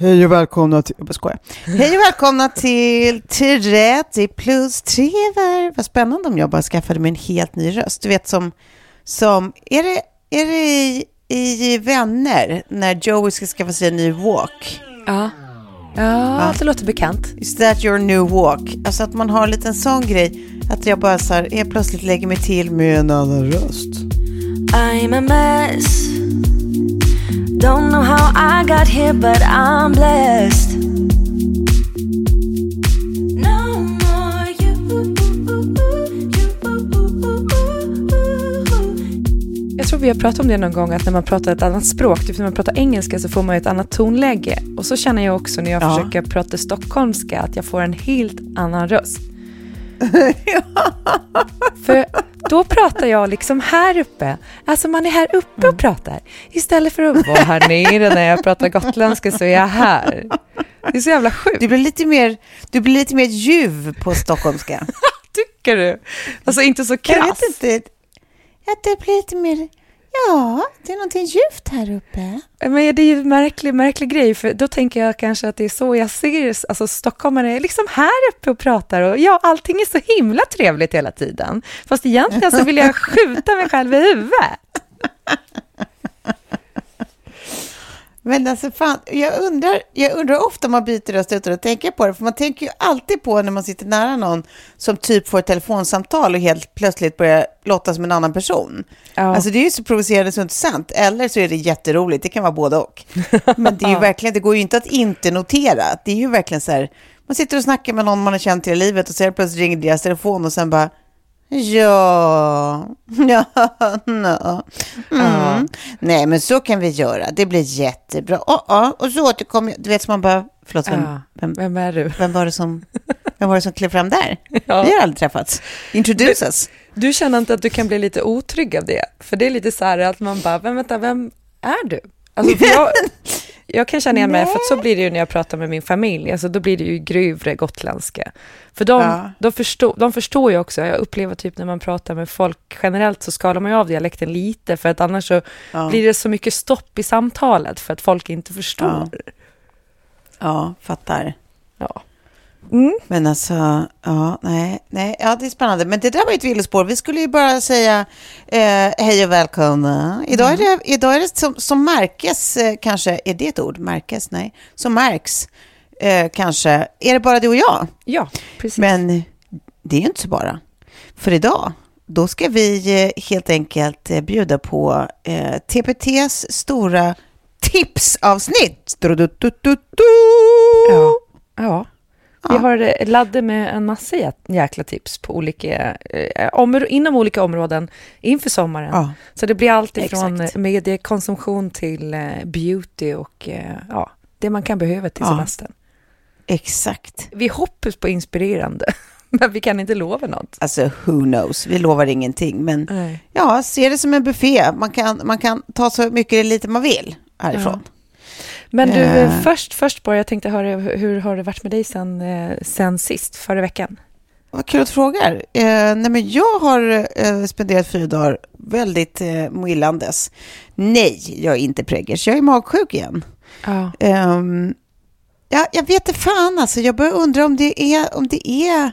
Hej och välkomna till... Jag skojar. Hej och välkomna till 30 plus trevar. Vad spännande om jag bara skaffade mig en helt ny röst. Du vet som... som är det, är det i, i Vänner när Joey ska skaffa sig en ny walk? Ja. Ja, det låter bekant. Is that your new walk? Alltså att man har en liten sån grej. Att jag bara så här, helt plötsligt lägger mig till med en annan röst. I'm a mess. Don't know how I got here, but I'm blessed. No more you. Jag tror vi har pratat om det någon gång, att när man pratar ett annat språk, typ när man pratar engelska så får man ett annat tonläge. Och så känner jag också när jag Ja. försöker prata stockholmska, att jag får en helt annan röst. För då pratar jag liksom här uppe. Alltså man är här uppe och pratar. Istället för att vara här nere när jag pratar gotländska så är jag här. Det är så jävla sjukt. Du blir lite mer, du blir lite mer ljuv på stockholmska. Tycker du? Alltså inte så Jag krass. vet inte. Att det blir lite mer... Ja, det är någonting djupt här uppe. Men det är ju en märklig, märklig grej, för då tänker jag kanske att det är så jag ser, alltså stockholmare är liksom här uppe och pratar och ja, allting är så himla trevligt hela tiden. Fast egentligen så vill jag skjuta mig själv i huvudet. Men alltså fan, jag undrar, jag undrar ofta om man byter röst utan att tänka på det. För man tänker ju alltid på när man sitter nära någon som typ får ett telefonsamtal och helt plötsligt börjar låta som en annan person. Ja. Alltså det är ju så provocerande så inte sant. Eller så är det jätteroligt, det kan vara både och. Men det är ju verkligen, det går ju inte att inte notera. Det är ju verkligen så här, man sitter och snackar med någon man har känt hela livet och så plötsligt ringer deras telefon och sen bara Ja, ja, no. mm. Nej, men så kan vi göra. Det blir jättebra. Oh, oh. Och så återkommer jag. Du vet, som man bara... Förlåt, vem, Ja, vem, vem är du? vem, var det som, vem var det som klev fram där? Ja. Vi har aldrig träffats. Introduce us. Du känner inte att du kan bli lite otrygg av det? För det är lite så här att man bara, men vänta, vem är du? Alltså, jag, jag kan känna igen mig, för att så blir det ju när jag pratar med min familj, alltså då blir det ju grövre gotländska. För de, Ja. de, förstår, de förstår ju också, jag upplever typ när man pratar med folk generellt så skalar man ju av dialekten lite, för att annars så Ja. blir det så mycket stopp i samtalet för att folk inte förstår. Ja, fattar. Ja. Mm. Men alltså, ja, nej, nej, ja, det är spännande. Men det där var ju ett villospår. Vi skulle ju bara säga eh, hej och välkomna. Idag är det, idag är det som, som märkes, eh, kanske, är det ett ord? Märkes? Nej. Som märks, eh, kanske. Är det bara du och jag? ja, precis. Men det är ju inte så bara. För idag, då ska vi eh, helt enkelt eh, bjuda på eh, TPTs stora tipsavsnitt. Du-du-du-du-du. Ja. ja. Vi Ja. har eh, laddat med en massa jä- jäkla tips på olika, eh, omr- inom olika områden inför sommaren. Ja. Så det blir allt ifrån Exakt. mediekonsumtion till eh, beauty och eh, ja, det man kan behöva till Ja. semestern. Exakt. Vi hoppas på inspirerande. Men vi kan inte lova något. Alltså, who knows? Vi lovar ingenting. Men Nej. ja, se det som en buffé. Man kan, man kan ta så mycket eller lite man vill härifrån. Men du, Eh. först, först bara, jag tänkte höra, hur har det varit med dig sen, eh, sen sist, förra veckan? Vad kul att du frågar. Eh, nej, men jag har eh, spenderat fyra dagar väldigt eh, millandes. Nej, jag är inte preggers. Jag är magsjuk igen. Ja. Ehm, ja, jag vet inte fan alltså. Jag börjar undra om det är, om det är,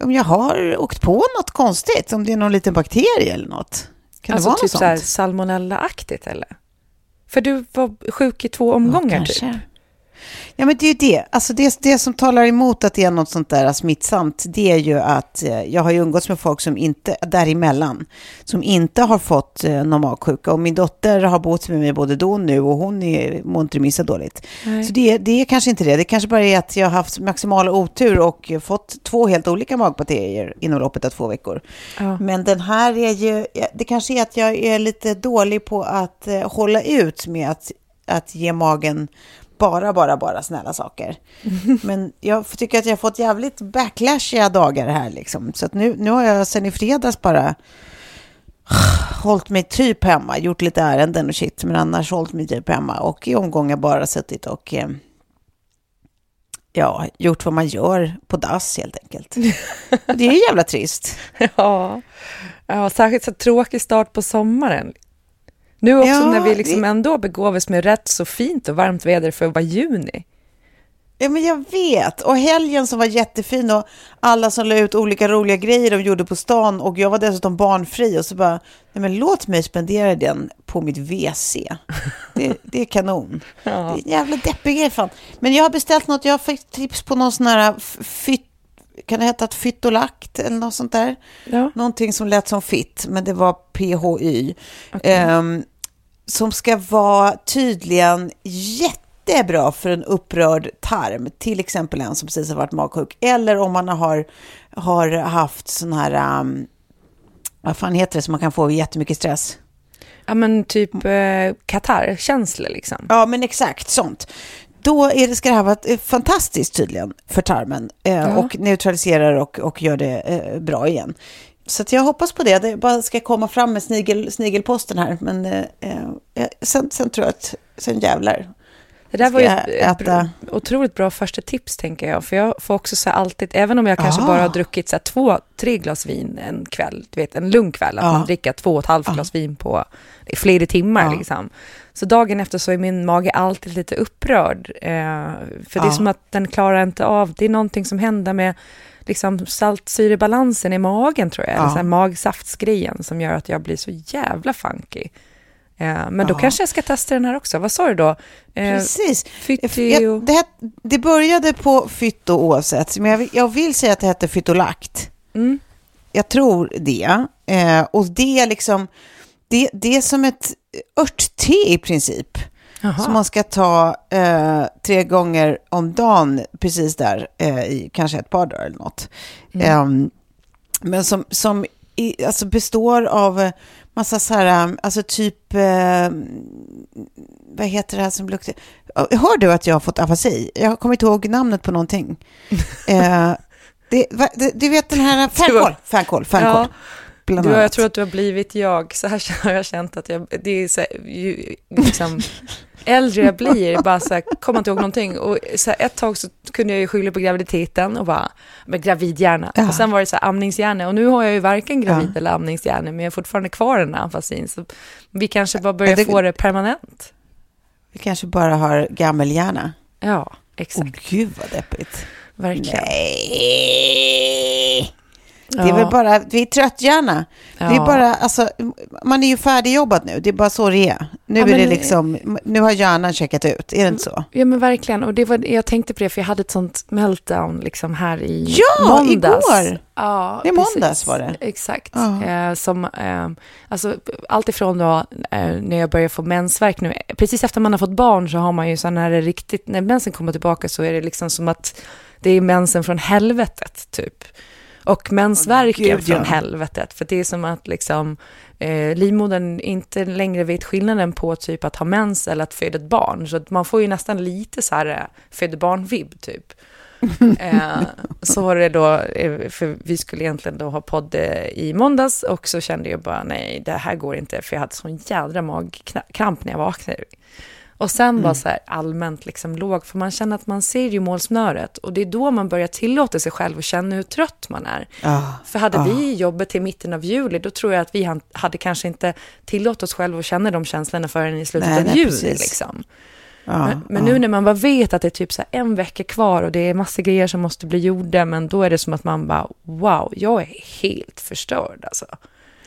om jag har åkt på något konstigt. Om det är någon liten bakterie eller något. Kan alltså det vara typ något sånt? salmonella-aktigt eller? För du var sjuk i två omgångar typ. Kanske. Ja, men det är ju det. Alltså det. Det som talar emot att det är något sånt där smittsamt, det är ju att eh, jag har ju umgåtts med folk som inte, däremellan, som inte har fått eh, någon magsjuka. Och min dotter har bott med mig både då och nu och hon är, mår inte det minsta dåligt. Nej. Så det, det är kanske inte det. Det kanske bara är att jag har haft maximal otur och fått två helt olika magbakterier inom loppet av två veckor. Ja. Men den här är ju, det kanske är att jag är lite dålig på att eh, hålla ut med att, att ge magen bara, bara, bara snälla saker. Men jag tycker att jag har fått jävligt backlashiga dagar här liksom. Så att nu, nu har jag sen i fredags bara hållit mig typ hemma, gjort lite ärenden och shit, men annars hållit mig typ hemma och i omgångar bara suttit och eh, ja, gjort vad man gör på dass helt enkelt. Det är ju jävla trist. Ja. ja, särskilt så tråkig start på sommaren. Nu också Ja, när vi liksom ändå begåvas med rätt så fint och varmt väder för att vara juni. Ja, men jag vet. Och helgen som var jättefin och alla som la ut olika roliga grejer de gjorde på stan och jag var dessutom barnfri och så bara, nej men låt mig spendera den på mitt WC. Det, det är kanon. Ja. Det är en jävla deppig grej fan. Men jag har beställt något, jag fick tips på någon sån här fytt, kan det heta ett fytolakt eller något sånt där? Ja. Någonting som lät som fitt, men det var PHY. Ehm, som ska vara tydligen jättebra för en upprörd tarm. Till exempel en som precis har varit magsjuk. Eller om man har, har haft sån här, um, vad fan heter det, som man kan få vid jättemycket stress. Ja, men typ eh, Qatar-känslor liksom. Ja, men exakt sånt. Då är det, ska det här vara eh, fantastiskt tydligen för tarmen eh, Ja. och neutraliserar och, och gör det eh, bra igen. Så jag hoppas på det. Det bara ska komma fram med snigel, snigelposten här. Men eh, eh, sen, sen tror jag att, sen jävlar. Det där var ju ett äta? otroligt bra första tips, tänker jag. För jag får också så alltid, även om jag kanske Ah. bara har druckit så två, tre glas vin en kväll, du vet, en lugn kväll, att Ja. man dricker två och ett halvt glas vin på flera timmar Ja. liksom. Så dagen efter så är min mage alltid lite upprörd. Eh, för det är Ja. som att den klarar inte av, det är någonting som händer med liksom saltsyrebalansen i magen tror jag, eller Ja. här magsaftsgrejen som gör att jag blir så jävla funky. Eh, men då Ja. kanske jag ska testa den här också. Vad sa du då? Eh, Precis. Fytti Jag, det, het- det började på fytto oavsett, men jag, vill- jag vill säga att det hette fytolakt. Mm. Jag tror det. Eh, och det är liksom, det, det är som ett örtte i princip. Jaha. Som man ska ta eh, tre gånger om dagen, precis där, eh, i kanske ett par dagar eller något. Ehm, men som, som i, alltså består av eh, massa så här, eh, alltså typ, eh, vad heter det här som luktar? Hör du att jag har fått afasi? Jag kommer inte ihåg namnet på någonting. eh, det, va, det, du vet den här, fänkål, fänkål, fänkål. Ja. Du, jag tror att du har blivit jag. Så här har jag känt att jag, det är så här, ju, liksom, äldre jag blir, bara så här, kommer inte ihåg någonting. Och så här, ett tag så kunde jag ju skylla på graviditeten och bara, men gravidhjärna. Ja. Och sen var det så här amningshjärna. Och nu har jag ju varken gravid Ja. eller amningshjärna, men jag har fortfarande kvar den här afasin. Så vi kanske bara börjar det- få det permanent. Vi kanske bara har gammelhjärna. Ja, Åh exakt. gud vad deppigt. Verkligen. Nej. Det är Ja. väl bara, vi är tröttgärna. Det är Ja. bara, alltså, man är ju färdigjobbat nu. Det är bara så det är. Nu Ja, är det liksom, nu har hjärnan checkat ut. Är det inte så? Ja men verkligen, och det var, jag tänkte på det för jag hade ett sånt meltdown liksom här i Ja, måndags. igår. Ja, Det är måndags precis. var det. Exakt. Ja. Eh, som, eh, alltså, allt ifrån då eh, när jag börjar få mensvärk nu, precis efter man har fått barn så har man ju så när det riktigt, när mensen kommer tillbaka så är det liksom som att det är mensen från helvetet typ. Och mensvärken Gud, ja. från helvetet, för det är som att liksom eh, livmodern inte längre vet skillnaden på typ att ha mens eller att föda ett barn. Så man får ju nästan lite så här eh, föda barn-vibb typ. eh, så var det då, eh, för vi skulle egentligen då ha podd eh, i måndags och så kände jag bara nej, det här går inte för jag hade sån jädra magkramp när jag vaknade. Och sen mm. var så här allmänt liksom låg, för man känner att man ser ju målsnöret och det är då man börjar tillåta sig själv att känna hur trött man är. Ah, för hade ah. vi jobbet till mitten av juli, då tror jag att vi hade kanske inte tillåtit oss själva att känna de känslorna förrän i slutet Nej, av nej, juli. Liksom. Ja, Men, men nu när man bara vet att det är typ så här en vecka kvar och det är massa grejer som måste bli gjorda, men då är det som att man bara, wow, jag är helt förstörd alltså.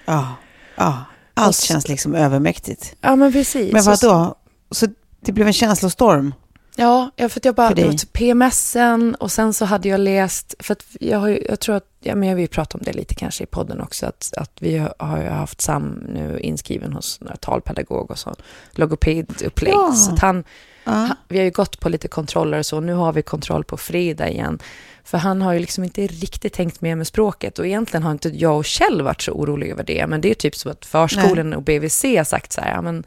Ja, ja. Allt så- känns liksom övermäktigt. Ja, men precis. Men vad Och- då? Så det blev en känslostorm? Ja, för att jag bara, det var dig? typ PMSen och sen så hade jag läst, för att jag, har, jag tror att, ja men jag vill prata om det lite kanske i podden också, att, att vi har, ju haft Sam nu inskriven hos några talpedagog och så, logopedupplägg. Ja. Så att han, Ja. han, vi har ju gått på lite kontroller och så, nu har vi kontroll på fredag igen. För han har ju liksom inte riktigt tänkt med med språket och egentligen har inte jag och Kjell varit så oroliga över det, men det är typ så att förskolan och BVC har sagt så här, ja men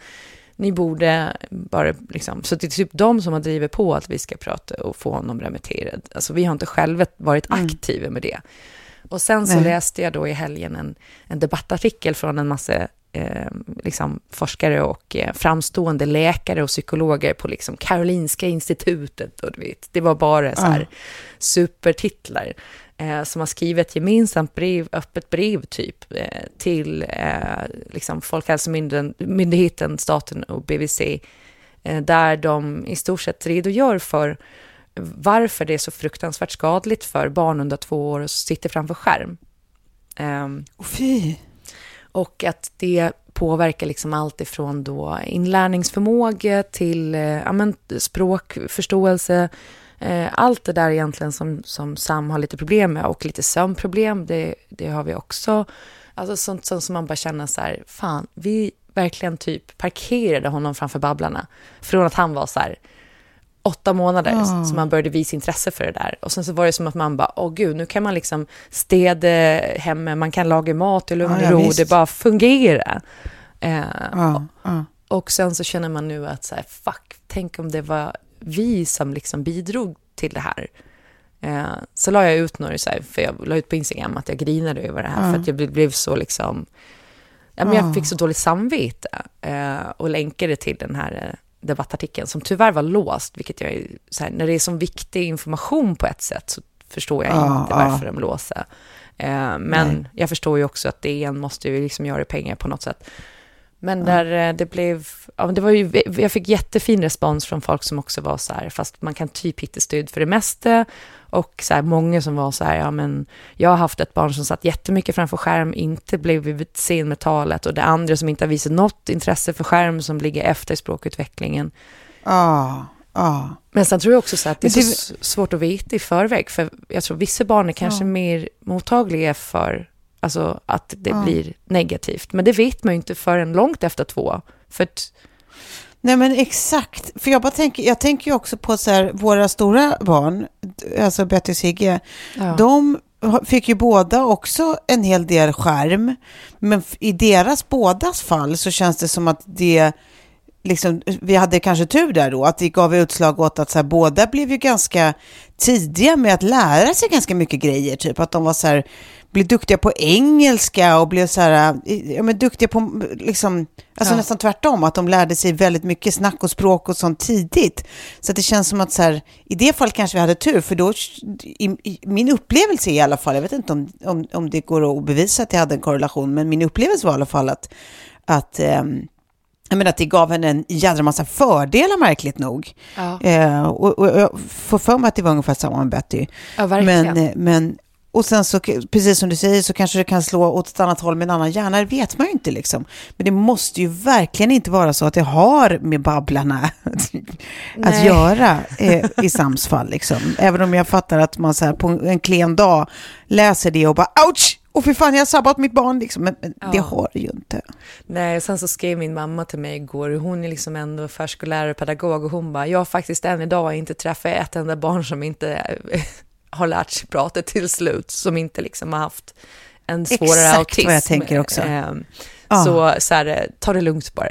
ni borde bara liksom, så det är typ de som har drivit på att vi ska prata och få honom remitterad. Alltså vi har inte själva varit Mm. aktiva med det. Och sen så Nej. läste jag då i helgen en, en debattartikel från en massa eh, liksom forskare och eh, framstående läkare och psykologer på liksom Karolinska institutet. Och du vet, det var bara så här Ja. supertitlar eh, som har skrivit ett gemensamt brev, öppet brev typ, eh, till eh, liksom Folkhälsomyndigheten, staten och BVC, eh, där de i stort sett redogör för varför det är så fruktansvärt skadligt för barn under två år att sitta framför skärm. Ehm, Åh, fy. och att det påverkar liksom allt ifrån då inlärningsförmåga till eh, ja, men språkförståelse. Eh, allt det där egentligen som, som Sam har lite problem med och lite sömnproblem, det, det har vi också. Alltså sånt, sånt som man bara känner så här, fan, vi verkligen typ parkerade honom framför Babblarna. Från att han var så här åtta månader Ja. som man började visa intresse för det där. Och sen så var det som att man bara, åh gud, nu kan man liksom städa hemma, man kan laga mat i lugn och ro, det bara fungerar. Eh, Ja, ja. och sen så känner man nu att så här, fuck, tänk om det var vi som liksom bidrog till det här. Eh, så la jag ut några, så här, för jag la ut på Instagram att jag grinade över det här, Ja. för att jag blev, blev så liksom, ja, men jag Ja. fick så dåligt samvete. Eh, och länkade till den här eh, debattartikeln, som tyvärr var låst, vilket jag, är- så här, när det är så viktig information på ett sätt, så förstår jag Ja, inte varför de låser. Eh, men Nej. jag förstår ju också att DN måste ju liksom göra pengar på något sätt. Men där eh, det blev, ja, det var ju, jag fick jättefin respons från folk som också var så här, fast man kan typ hitta stöd för det mesta. Och så här, många som var så här, ja men jag har haft ett barn som satt jättemycket framför skärm, inte blev sen med talet och det andra som inte har visat något intresse för skärm som ligger efter språkutvecklingen. Ja, ja. Men sen tror jag också så att det är så det- svårt att veta i förväg, för jag tror vissa barn är kanske Ja. mer mottagliga för alltså, att det Ja. blir negativt. Men det vet man ju inte förrän långt efter två. För att, Nej men exakt, för jag bara tänker, jag tänker ju också på så här, våra stora barn, alltså Betty och Sigge, ja. de fick ju båda också en hel del skärm, men i deras bådas fall så känns det som att det, liksom, vi hade kanske tur där då, att det gav utslag åt att så här, båda blev ju ganska tidiga med att lära sig ganska mycket grejer, typ att de var så här, blev duktiga på engelska och blev så här, ja men duktiga på, liksom, alltså Ja. nästan tvärtom, att de lärde sig väldigt mycket snack och språk och sånt tidigt. Så att det känns som att så här, i det fallet kanske vi hade tur, för då, i, i, min upplevelse i alla fall, jag vet inte om, om, om det går att bevisa att jag hade en korrelation, men min upplevelse var i alla fall att, att ehm, jag menar att det gav henne en jädra massa fördelar märkligt nog. Ja, Eh, och, och jag får för mig att det var ungefär samma med Betty. ja, verkligen. Men, eh, men, och sen så, precis som du säger, så kanske det kan slå åt ett annat håll med en annan hjärna, det vet man ju inte liksom. Men det måste ju verkligen inte vara så att det har med Babblarna att Nej. göra eh, i Sams fall liksom. Även om jag fattar att man så här på en klen dag läser det och bara ouch! Och för fan, jag har sabbat mitt barn liksom. Men, men det Ja. har det ju inte. Nej, sen så skrev min mamma till mig igår, hon är liksom ändå förskollärare och pedagog och hon bara, jag har faktiskt än idag inte träffat ett enda barn som inte har lärt sig prata till slut, som inte liksom har haft en svårare Exakt autism. vad jag tänker också. Ehm, Ja. Så, så här, eh, ta det lugnt bara.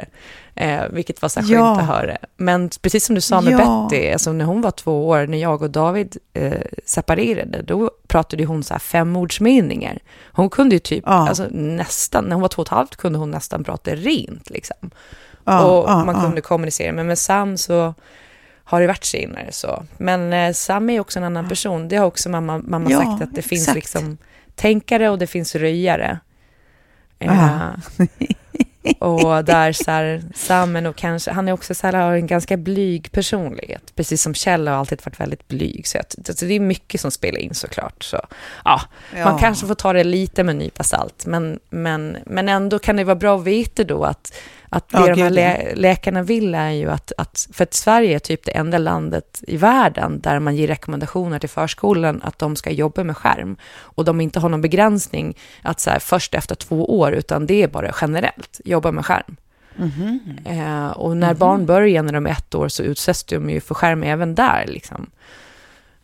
Eh, vilket var så här Ja. skönt att höra. Men precis som du sa med Ja. Betty, alltså när hon var två år, när jag och David eh, separerade, då pratade hon så här femordsmeningar. Hon kunde ju typ, Ja. alltså nästan, när hon var två och ett halvt kunde hon nästan prata rent liksom. Och man kunde kommunicera. Men med Sam så har det varit senare så. Men eh, Sam är också en annan person. Det har också mamma, mamma Ja, sagt att det finns exakt. liksom tänkare och det finns röjare. Ja. Eh, och där så här, Sam är nog kanske, han är också så här, har en ganska blyg personlighet. Precis som Kjell har alltid varit väldigt blyg. Så, att, så det är mycket som spelar in såklart. Så, ja, Man Ja. kanske får ta det lite med en nypa salt. Men, men, men ändå kan det vara bra att veta då att, att det Ja, de här lä- läkarna vill är ju att, att, för att Sverige är typ det enda landet i världen där man ger rekommendationer till förskolan att de ska jobba med skärm. Och de inte har någon begränsning att så här, först efter två år, utan det är bara generellt, jobba med skärm. Mhm. Eh, och när barn börjar när de är ett år så utsätts de ju för skärm även där. Liksom.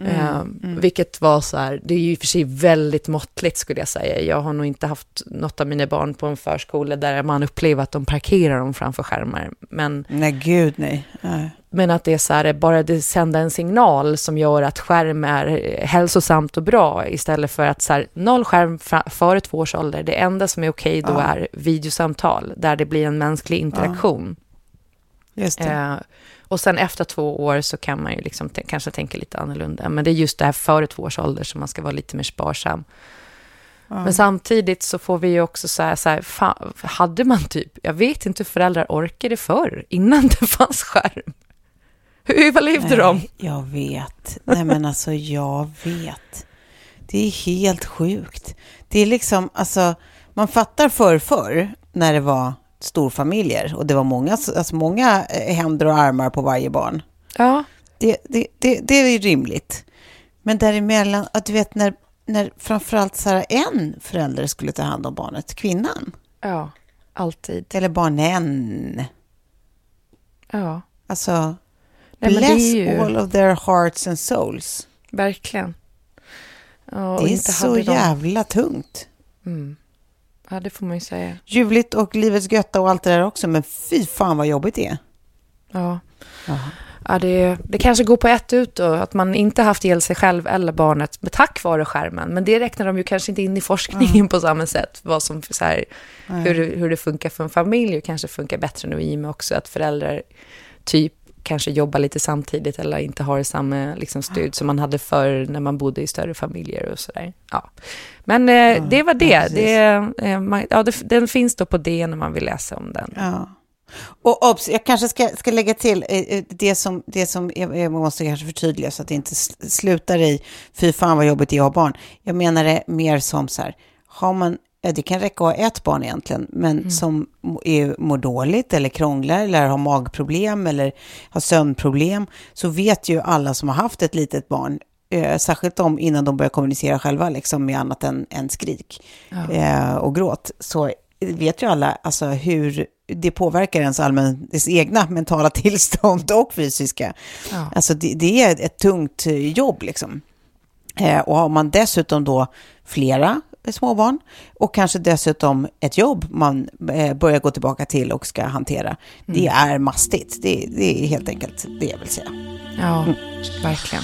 Eh, Vilket var så här, det är ju i och för sig väldigt måttligt skulle jag säga. Jag har nog inte haft något av mina barn på en förskola där man upplever att de parkerar dem framför skärmar. Men, Nej, gud nej. nej. men att det är så här, bara det sända en signal som gör att skärm är eh, hälsosamt och bra istället för att så här, noll skärm före två års ålder. Det enda som är okej då Ja. är videosamtal där det blir en mänsklig interaktion. Just det. Eh, och sen efter två år så kan man ju liksom t- kanske tänka lite annorlunda. Men det är just det här före två års ålder som man ska vara lite mer sparsam. Men samtidigt så får vi ju också säga så här, fan, hade man typ, jag vet inte hur föräldrar orkade förr, innan det fanns skärm. Hur levde de? Jag vet. Nej, men alltså jag vet. Det är helt sjukt. Det är liksom, alltså, man fattar för förr när det var storfamiljer och det var många, alltså många eh, händer och armar på varje barn. Ja, Det, det, det, det är ju rimligt. Men däremellan, att du vet när, när framförallt så här, en förälder skulle ta hand om barnet, kvinnan, ja, alltid. eller barnen. Ja, Alltså, Nej, bless ju- all of their hearts and souls. verkligen. Ja, det är inte så de- jävla tungt. Mm. Ja, det får man ju säga. Ljuvligt och livets götta och allt det där också, men fy fan vad jobbigt det är. Ja. Ja, det, det kanske går på ett ut då, att man inte haft ihjäl sig själv eller barnet med tack vare skärmen. Men det räknar de ju kanske inte in i forskningen på samma sätt. Vad som, så här, hur, hur det funkar för en familj och kanske funkar bättre nu i och med också att föräldrar typ kanske jobbar lite samtidigt eller inte har samma liksom, stöd som man hade förr när man bodde i större familjer och sådär. Ja. Men eh, det var det. precis. det, eh, man, ja, det. Den finns då på det när man vill läsa om den. Ja. Och obs, jag kanske ska, ska lägga till eh, eh, det som, det som jag, jag måste kanske förtydliga så att det inte sl- slutar i fy fan vad jobbigt det är att ha barn. Jag menar det mer som så här, har man, ja, det kan räcka att ha ett barn egentligen, men som må- är, mår dåligt eller krånglar eller har magproblem eller har sömnproblem, så vet ju alla som har haft ett litet barn, eh, särskilt om innan de börjar kommunicera själva liksom, med annat än, än skrik eh, och gråt, så vet ju alla alltså, hur det påverkar ens, allmän, ens egna mentala tillstånd och fysiska. Ja. Alltså det, det är ett tungt eh, jobb liksom. Eh, och har man dessutom då flera småbarn och kanske dessutom ett jobb man eh, börjar gå tillbaka till och ska hantera. Det är mastigt. Det, det är helt enkelt det jag vill säga. Ja, verkligen.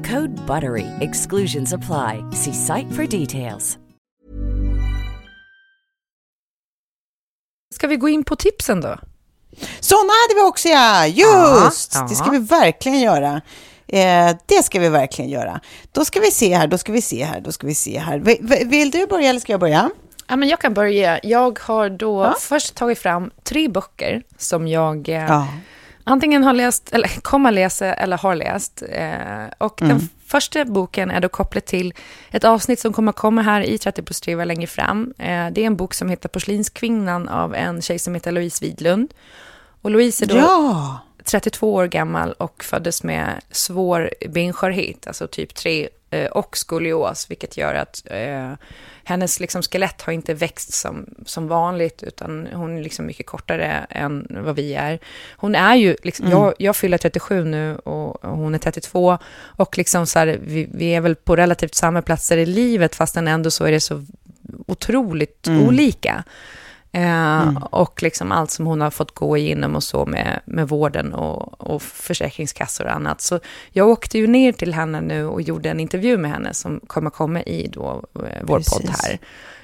Code BUTTERY. Exclusions apply. See site for details. Ska vi gå in på tipsen då? Sådana hade vi också, ja. Just! Ja, ja. Det ska vi verkligen göra. Eh, det ska vi verkligen göra. Då ska vi se här, då ska vi se här, då ska vi se här. Vi- vi- Vill du börja eller ska jag börja? Ja, men jag kan börja. Jag har då Ja. först tagit fram tre böcker som jag eh, Ja. Antingen har läst, eller kommer läsa eller har läst. Eh, och Mm. den första boken är då kopplad till ett avsnitt som kommer komma här i 30 plus 3 längre fram. Eh, det är en bok som heter Porslinskvinnan av en tjej som heter Louise Widlund. Och Louise är då Ja! 32 år gammal och föddes med svår benskörhet, alltså typ 3 eh, och skolios, vilket gör att eh, hennes liksom, skelett har inte växt som, som vanligt, utan hon är liksom mycket kortare än vad vi är. Hon är ju, liksom, jag, jag fyller 37 nu och, och hon är 32, och liksom så här, vi, vi är väl på relativt samma platser i livet, fastän ändå så är det så otroligt olika. Eh, Och liksom allt som hon har fått gå igenom och så med, med vården och, och försäkringskassor och annat. Så jag åkte ju ner till henne nu och gjorde en intervju med henne som kommer komma i då, eh, vår podd Precis. här.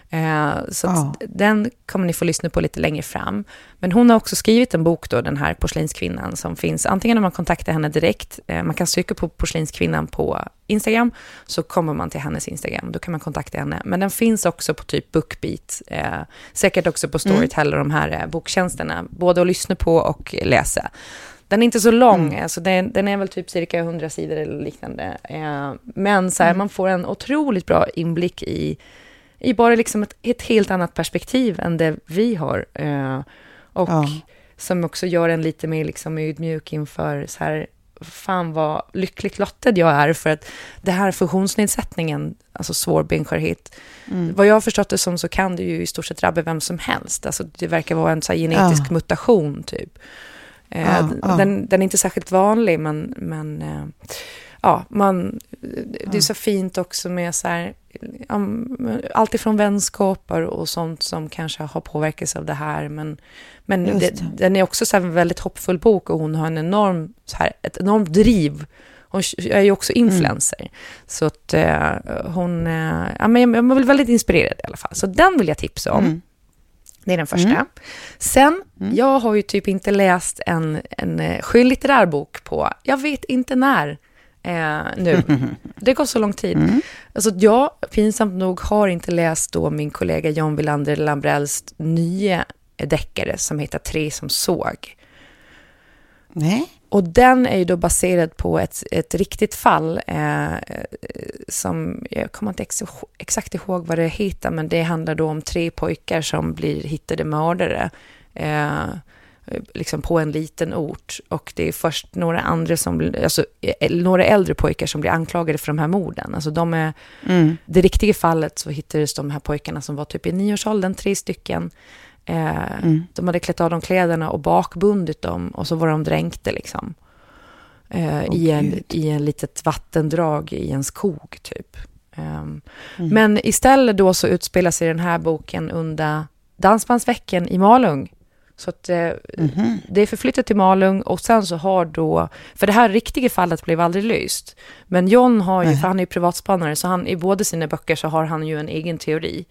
Eh, så Ja. den kommer ni få lyssna på lite längre fram. Men hon har också skrivit en bok då, den här porslinskvinnan, som finns antingen om man kontaktar henne direkt, eh, man kan söka på porslinskvinnan på Instagram, så kommer man till hennes Instagram, då kan man kontakta henne. Men den finns också på typ Bookbeat, eh, säkert också på Storytel och de här boktjänsterna, både att lyssna på och läsa. Den är inte så lång, alltså den, den är väl typ cirka 100 sidor eller liknande. Men så här, man får en otroligt bra inblick i, i bara liksom ett, ett helt annat perspektiv än det vi har. Eh, och Ja. som också gör en lite mer liksom ödmjuk inför så här, fan vad lyckligt lottad jag är för att det här funktionsnedsättningen, alltså svår benskörhet, vad jag har förstått det som så kan det ju i stort sett drabba vem som helst. Alltså det verkar vara en så genetisk Ja. mutation typ. Eh, ja. Den, den är inte särskilt vanlig, men, men eh, ja, man, det är så fint också med så här, allt ifrån vänskaper och sånt som kanske har påverkats av det här. Men, men det, det. den är också så en väldigt hoppfull bok och hon har en enorm, så här, ett enormt driv. Hon är ju också influencer. Så att eh, hon, eh, ja, men jag, jag väldigt inspirerad i alla fall. Så den vill jag tipsa om. Mm. Det är den första. Sen, jag har ju typ inte läst en, en eh, skönlitterär bok på, jag vet inte när eh, nu. Det går så lång tid. Alltså jag, pinsamt nog, har inte läst då min kollega John Wilander Lambrells nya deckare som heter Tre som såg. Nej? Och den är ju då baserad på ett, ett riktigt fall eh, som, jag kommer inte ex exakt ihåg vad det heter, men det handlar då om tre pojkar som blir hittade mördare eh, liksom på en liten ort. Och det är först några andra som, alltså eh, några äldre pojkar som blir anklagade för de här morden. Alltså de är, Mm. det riktiga fallet så hittades de här pojkarna som var typ i nioårsåldern, tre stycken. Eh, De hade klätt av dem kläderna och bakbundit dem och så var de dränkta liksom. Eh, i, en, Gud. I en litet vattendrag i en skog typ. Ehm, Men istället då så utspelar sig den här boken under Dansbandsveckan i Malung. Så att eh, det är förflyttat till Malung och sen så har då, för det här riktiga fallet blev aldrig löst. Men John har ju, för han är ju privatspanare, så han, i båda sina böcker så har han ju en egen teori.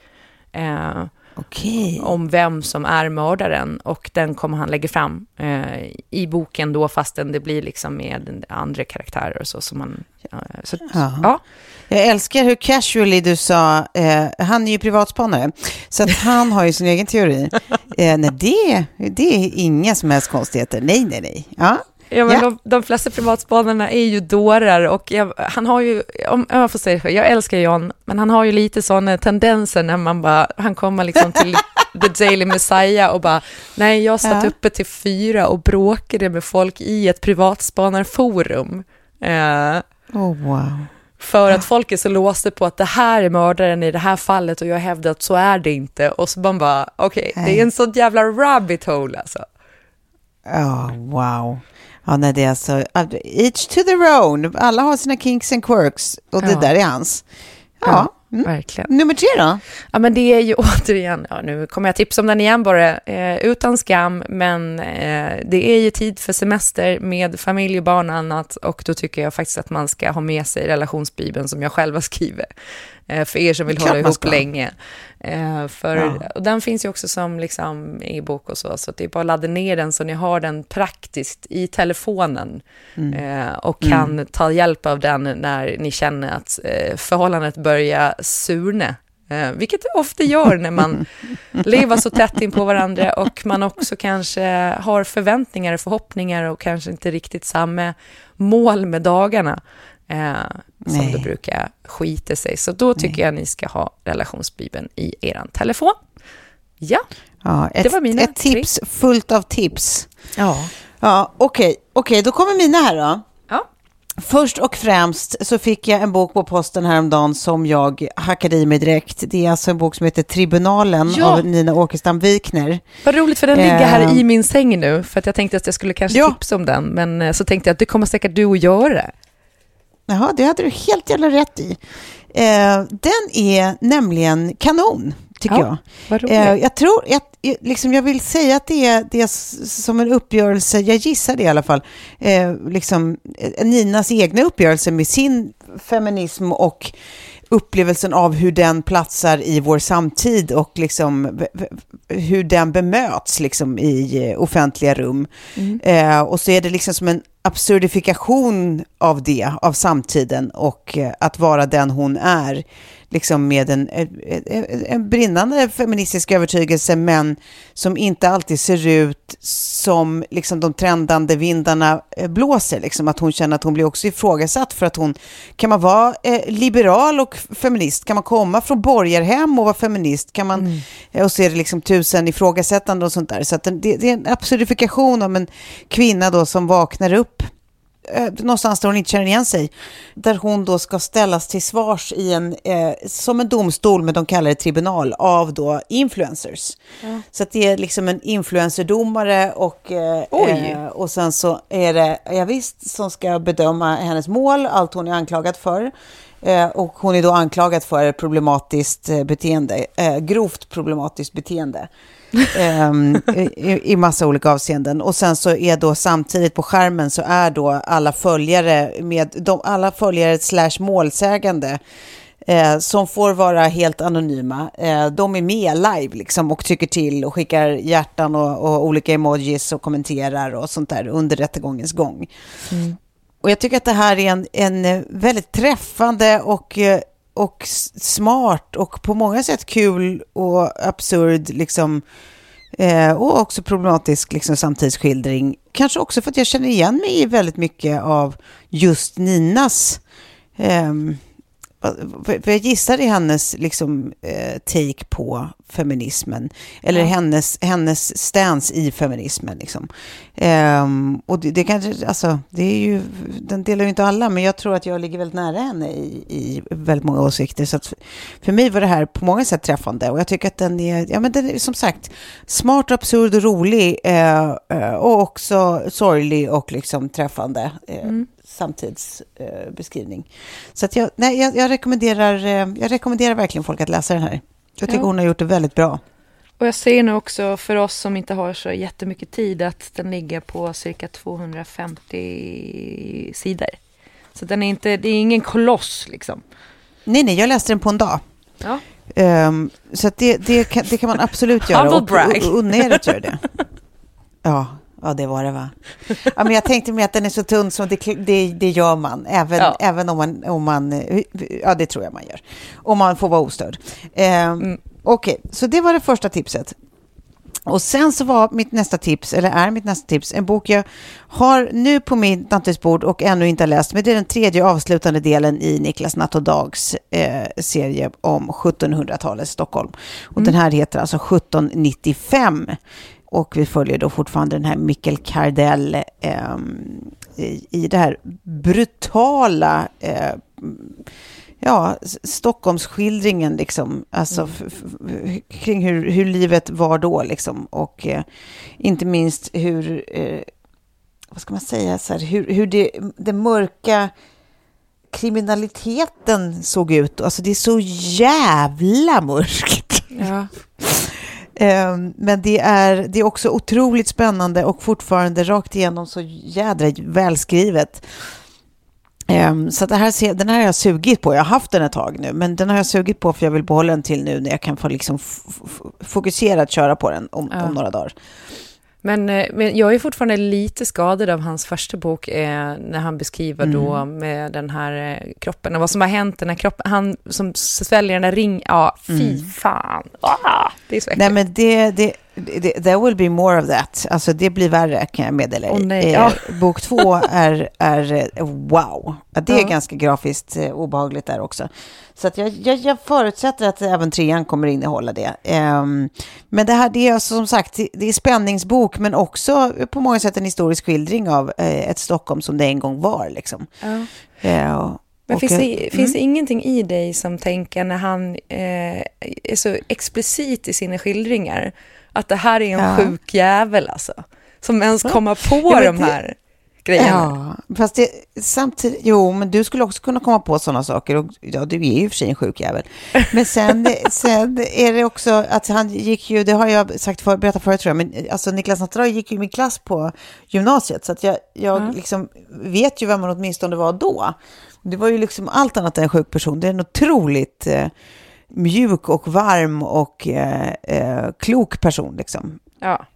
Eh, Okej. om vem som är mördaren och den kommer han lägga fram eh, i boken då fastän det blir liksom med andra karaktärer och så som man... Ja, så, Ja. ja. Jag älskar hur casually du sa, eh, han är ju privatspanare, så att han har ju sin egen teori. Eh, nej, det, det är inga som helst konstigheter. Nej, nej, nej. Ja. Ja, men Ja. de, de flesta privatspanarna är ju dårar och jag, han har ju, om jag får säga det jag älskar John, men han har ju lite sådana tendenser när man bara, han kommer liksom till The Daily Messiah och bara, nej jag satt Ja. uppe till fyra och bråkade med folk i ett privatspanarforum. Eh, Oh, wow. för att folk är så låsta på att det här är mördaren i det här fallet och jag hävdar att så är det inte. Och så man bara, okej, det Nej. är en sån jävla rabbit hole alltså. Ja, wow. Ja, nej, det är alltså, each to their own. Alla har sina kinks and quirks och det Ja. där är hans. Ja. Mm. Verkligen. Nummer tre då? Ja, men det är ju återigen, ja, nu kommer jag tipsa om den igen bara, eh, utan skam, men eh, det är ju tid för semester med familj och barn och annat och då tycker jag faktiskt att man ska ha med sig relationsbibeln som jag själv har skrivit, för er som vill hålla ihop länge. Eh, för, Ja. Och den finns ju också som liksom e-bok och så, så att det är bara att ladda ner den så ni har den praktiskt i telefonen eh, och kan ta hjälp av den när ni känner att eh, förhållandet börjar surna. Eh, vilket det ofta gör när man lever så tätt in på varandra och man också kanske har förväntningar och förhoppningar och kanske inte riktigt samma mål med dagarna eh, som Nej. det brukar skita sig. Så då tycker jag ni ska ha relationsbibeln i er telefon. Ja, Ja, ett, Det var mina ett tips fullt av tips. ja. Ja, okej, okej, då kommer mina här då. ja. Först och främst så fick jag en bok på posten häromdagen som jag hackade i mig direkt. Det är alltså en bok som heter Tribunalen Ja. av Nina Åkestam Wikner. Vad roligt, för den ligger här Eh. i min säng nu, för att jag tänkte att jag skulle kanske Ja. tipsa om den, men eh, så tänkte jag att det kommer säkert du att göra. Jaha, det hade du helt jävla rätt i. Eh, den är nämligen kanon, tycker Ja, jag. Eh, jag tror, jag, liksom, jag vill säga att det är, det är som en uppgörelse, jag gissar det i alla fall, eh, liksom, eh, Ninas egna uppgörelse med sin feminism och upplevelsen av hur den platsar i vår samtid och liksom hur den bemöts liksom i eh, offentliga rum. Eh, och så är det liksom som en absurdifikation av det, av samtiden och eh, att vara den hon är, liksom med en, en, en brinnande feministisk övertygelse, men som inte alltid ser ut som liksom de trendande vindarna eh, blåser. Liksom, att hon känner att hon blir också ifrågasatt för att hon, kan man vara eh, liberal och feminist? Kan man komma från borgarhem och vara feminist? Kan man, eh, och så är det liksom tusen ifrågasättande och sånt där. Så det, det är en absurdifikation om en kvinna då som vaknar upp eh, någonstans där hon inte känner igen sig. Där hon då ska ställas till svars i en, eh, som en domstol, men de kallar det tribunal, av då influencers. Så att det är liksom en influencerdomare och, eh, eh, och sen så är det, ja, visst, som ska bedöma hennes mål, allt hon är anklagad för. Eh, och hon är då anklagad för problematiskt beteende, grovt problematiskt beteende. Ehm, i, I massa olika avseenden. Och sen så är då samtidigt på skärmen så är då alla följare med de, alla följare slash målsägande eh, som får vara helt anonyma. Eh, de är med live liksom och tycker till och skickar hjärtan och, och olika emojis och kommenterar och sånt där under rättegångens gång. Och jag tycker att det här är en, en väldigt träffande och, eh, och smart och på många sätt kul och absurd liksom, eh, och också problematisk liksom, samtidsskildring. Kanske också för att jag känner igen mig i väldigt mycket av just Ninas eh, för jag gissar är hennes liksom, eh, take på feminismen. Eller hennes, hennes stance i feminismen. Liksom. Ehm, och det, det kanske, alltså, det är ju, den delar ju inte alla, men jag tror att jag ligger väldigt nära henne i, i väldigt många åsikter. Så att för, mig var det här på många sätt träffande. Och jag tycker att den är, ja men den är som sagt, smart, absurd och rolig. Eh, eh, och också sorglig och liksom träffande. Eh, samtidsbeskrivning. Eh, beskrivning. Så att jag, nej, jag, jag, rekommenderar, eh, jag rekommenderar verkligen folk att läsa den här. Jag tycker Ja. hon har gjort det väldigt bra. Och jag ser nu också för oss som inte har så jättemycket tid att den ligger på cirka 250 sidor. Så den är inte, det är ingen koloss liksom. Nej, nej, jag läste den på en dag. Ja. Ehm, så att det, det, kan, det kan man absolut göra. Humble Och- brag. och- och er att göra det. Ja, ja, det var det va. Ja, men jag tänkte med att den är så tunn så det, det, det gör man. Även, Ja. även om, man, om man... Ja, det tror jag man gör. Om man får vara ostörd. Ehm, Mm. Okej, så det var det första tipset. Och sen så var mitt nästa tips, eller är mitt nästa tips, en bok jag har nu på mitt nattduksbord och ännu inte har läst, men det är den tredje avslutande delen i Niklas Natt och Dags eh, serie om 1700-talets Stockholm. Och den här heter alltså 1795. Och vi följer då fortfarande den här Mikkel Kardell eh, i, i det här brutala eh, ja, Stockholmsskildringen liksom, alltså Mm. kring hur, hur livet var då liksom och eh, inte minst hur, eh, vad ska man säga, så här, hur, hur det, det mörka kriminaliteten såg ut. Alltså det är så jävla mörkt. Ja. Eh, Men det är, det är också otroligt spännande och fortfarande rakt igenom så jädra välskrivet. Ehm, Så det här, den här har jag sugit på. Jag har haft den ett tag nu, men den har jag sugit på för jag vill behålla den till nu när jag kan få liksom fokuserat köra på den om, Ja. om några dagar. Men, eh, men jag är fortfarande lite skadad av hans första bok, eh, när han beskriver då Mm. med den här eh, kroppen och vad som har hänt den här kroppen. Han som sväljer den där ring, ja, fy fan. Ah, det är så Mm. Nej, äckligt. men det, det, there will be more of that. Alltså det blir värre kan jag meddela dig. Åh, nej, Eh, ja. Bok två är, är eh, wow. Ja, Det är Ja. ganska grafiskt eh, obehagligt där också. Så jag, jag, jag förutsätter att även trean kommer innehålla det. Ehm, men det här det är alltså, som sagt, det- är spänningsbok men också på många sätt en historisk skildring av eh, ett Stockholm som det en gång var. Liksom. Ja. Eh, Men finns eh, det, finns det ingenting i dig som tänker när han eh, är så explicit i sina skildringar, att det här är en Ja. sjuk jävel alltså, som ens kommer på Ja, de det- här grejerna? Ja, fast det, samtidigt, jo, men du skulle också kunna komma på sådana saker. Och, ja, du är ju för sig en sjuk jävel. Men sen, sen är det också att han gick ju, det har jag sagt för, berättat förut tror jag, men alltså Niklas Natterdag gick ju i min klass på gymnasiet. Så att jag, jag liksom vet ju vem man åtminstone var då. Det var ju liksom allt annat än en sjuk person. Det är en otroligt eh, mjuk och varm och eh, eh, klok person liksom. Ja.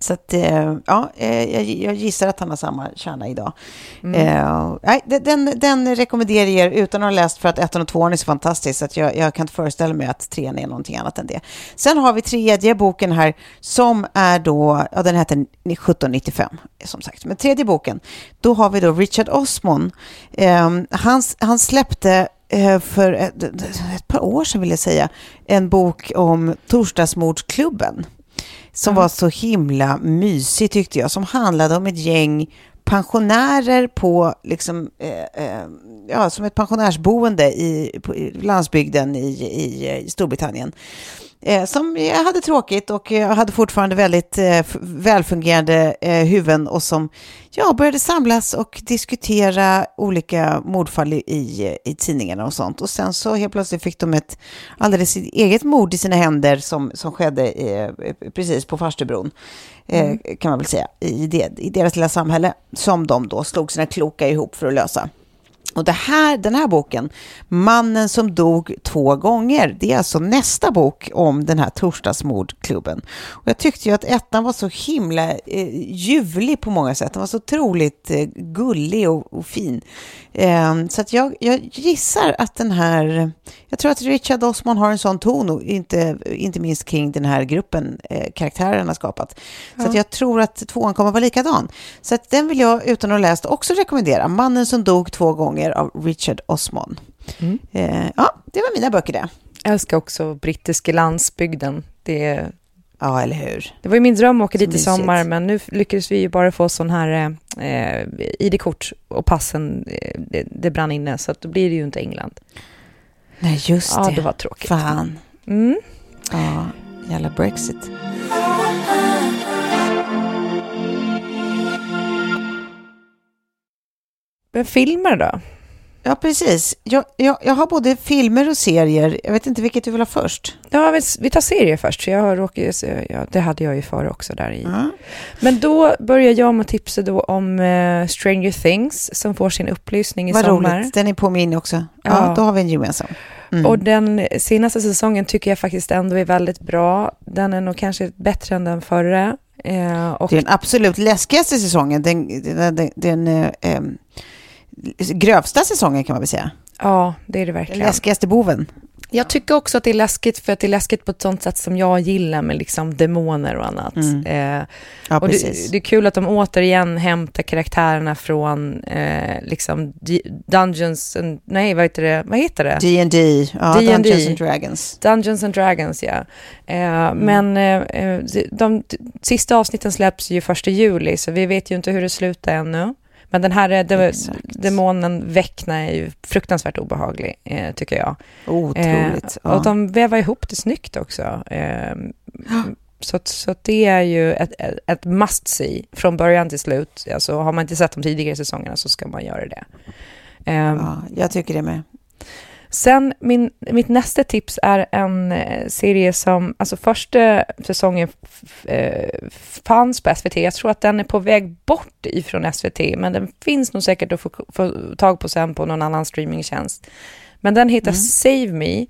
Så att, eh, ja, eh, jag, jag gissar att han har samma kärna idag. Eh, nej, de- den, den rekommenderar jag er utan att ha läst för att ettan och tvåan är så fantastisk så att jag, jag kan inte föreställa mig att trean är någonting annat än det. Sen har vi tredje boken här som är då, ja den heter 1795 som sagt. Men tredje boken, då har vi då Richard Osman. Eh, han, han släppte för ett, ett par år sedan vill jag säga, en bok om Torsdagsmordsklubben som var så himla mysig tyckte jag, som handlade om ett gäng pensionärer på, liksom, eh, eh, ja, som ett pensionärsboende i, på, i landsbygden i, i, i Storbritannien. Eh, som jag hade tråkigt och jag hade fortfarande väldigt eh, välfungerande eh, huvuden och som ja, började samlas och diskutera olika mordfall i, i, tidningarna och sånt. Och sen så helt plötsligt fick de ett alldeles eget mord i sina händer som, som skedde precis på Farstubron, eh, kan man väl säga, i, det, i deras lilla samhälle som de då slog sina kloka ihop för att lösa. Och det här, den här boken, Mannen som dog två gånger, det är alltså nästa bok om den här torsdagsmordklubben. Och jag tyckte ju att ettan var så himla eh, ljuvlig på många sätt. Den var så otroligt eh, gullig och, och fin. Eh, så att jag, jag gissar att den här, jag tror att Richard Osman har en sån ton, och inte, inte minst kring den här gruppen eh, karaktärer han har skapat. Så att jag tror att tvåan kommer vara likadan. Så att den vill jag, utan att ha läst, också rekommendera. Mannen som dog två gånger av Richard Osman. Eh, ja, det var mina böcker det. Jag älskar också brittiska landsbygden. Det, Ja, eller hur? det var ju min dröm att åka Så dit i sommar, men nu lyckades vi ju bara få sån här eh, ID-kort och passen, eh, det, det brann inne, så att då blir det ju inte England. Nej, just Ja, det. det var tråkigt. Fan. Mm. Ja, jävla Brexit. Men filmer då? Ja, precis. Jag, jag, jag har både filmer och serier. Jag vet inte vilket du vill ha först. Ja, vi, vi tar serier först. Jag har råkat, ja, det hade jag ju före också där i. Ja. Men då börjar jag med att tipsa då om eh, Stranger Things som får sin upplysning i Vad sommar. roligt. Den är på min också. Ja, Ja. då har vi en gemensam. Mm. Och den senaste säsongen tycker jag faktiskt ändå är väldigt bra. Den är nog kanske bättre än den förra. Eh, Det är den absolut läskigaste säsongen. Den, den, den, den eh, em, grövsta säsongen kan man väl säga. ja, det är det Den verkligen. läskigaste boven. Jag tycker också att det är läskigt för att det är läskigt på ett sånt sätt som jag gillar med liksom demoner och annat. Mm. Eh, Ja, och precis. det, det är kul att de återigen hämtar karaktärerna från eh, liksom D- Dungeons and, nej vad heter det, vad heter det? D&D, ja, D&D. Dungeons and Dragons. Dungeons and Dragons, ja. Eh, Mm. Men eh, eh, de, de sista avsnitten släpps ju första juli, så vi vet ju inte hur det slutar ännu. Men den här eh, de, demonen Väckna är ju fruktansvärt obehaglig, eh, tycker jag. Otroligt. Eh, och de vävar ihop det snyggt också. Eh, så, så det är ju ett, ett, ett must see från början till slut. Alltså, har man inte sett de tidigare säsongerna så ska man göra det. Eh, ja, jag tycker det med. Sen min, mitt nästa tips är en eh, serie som, alltså första säsongen eh, fanns på SVT. Jag tror att den är på väg bort ifrån SVT, men den finns nog säkert att få, få tag på sen på någon annan streamingtjänst. Men den heter Save Me.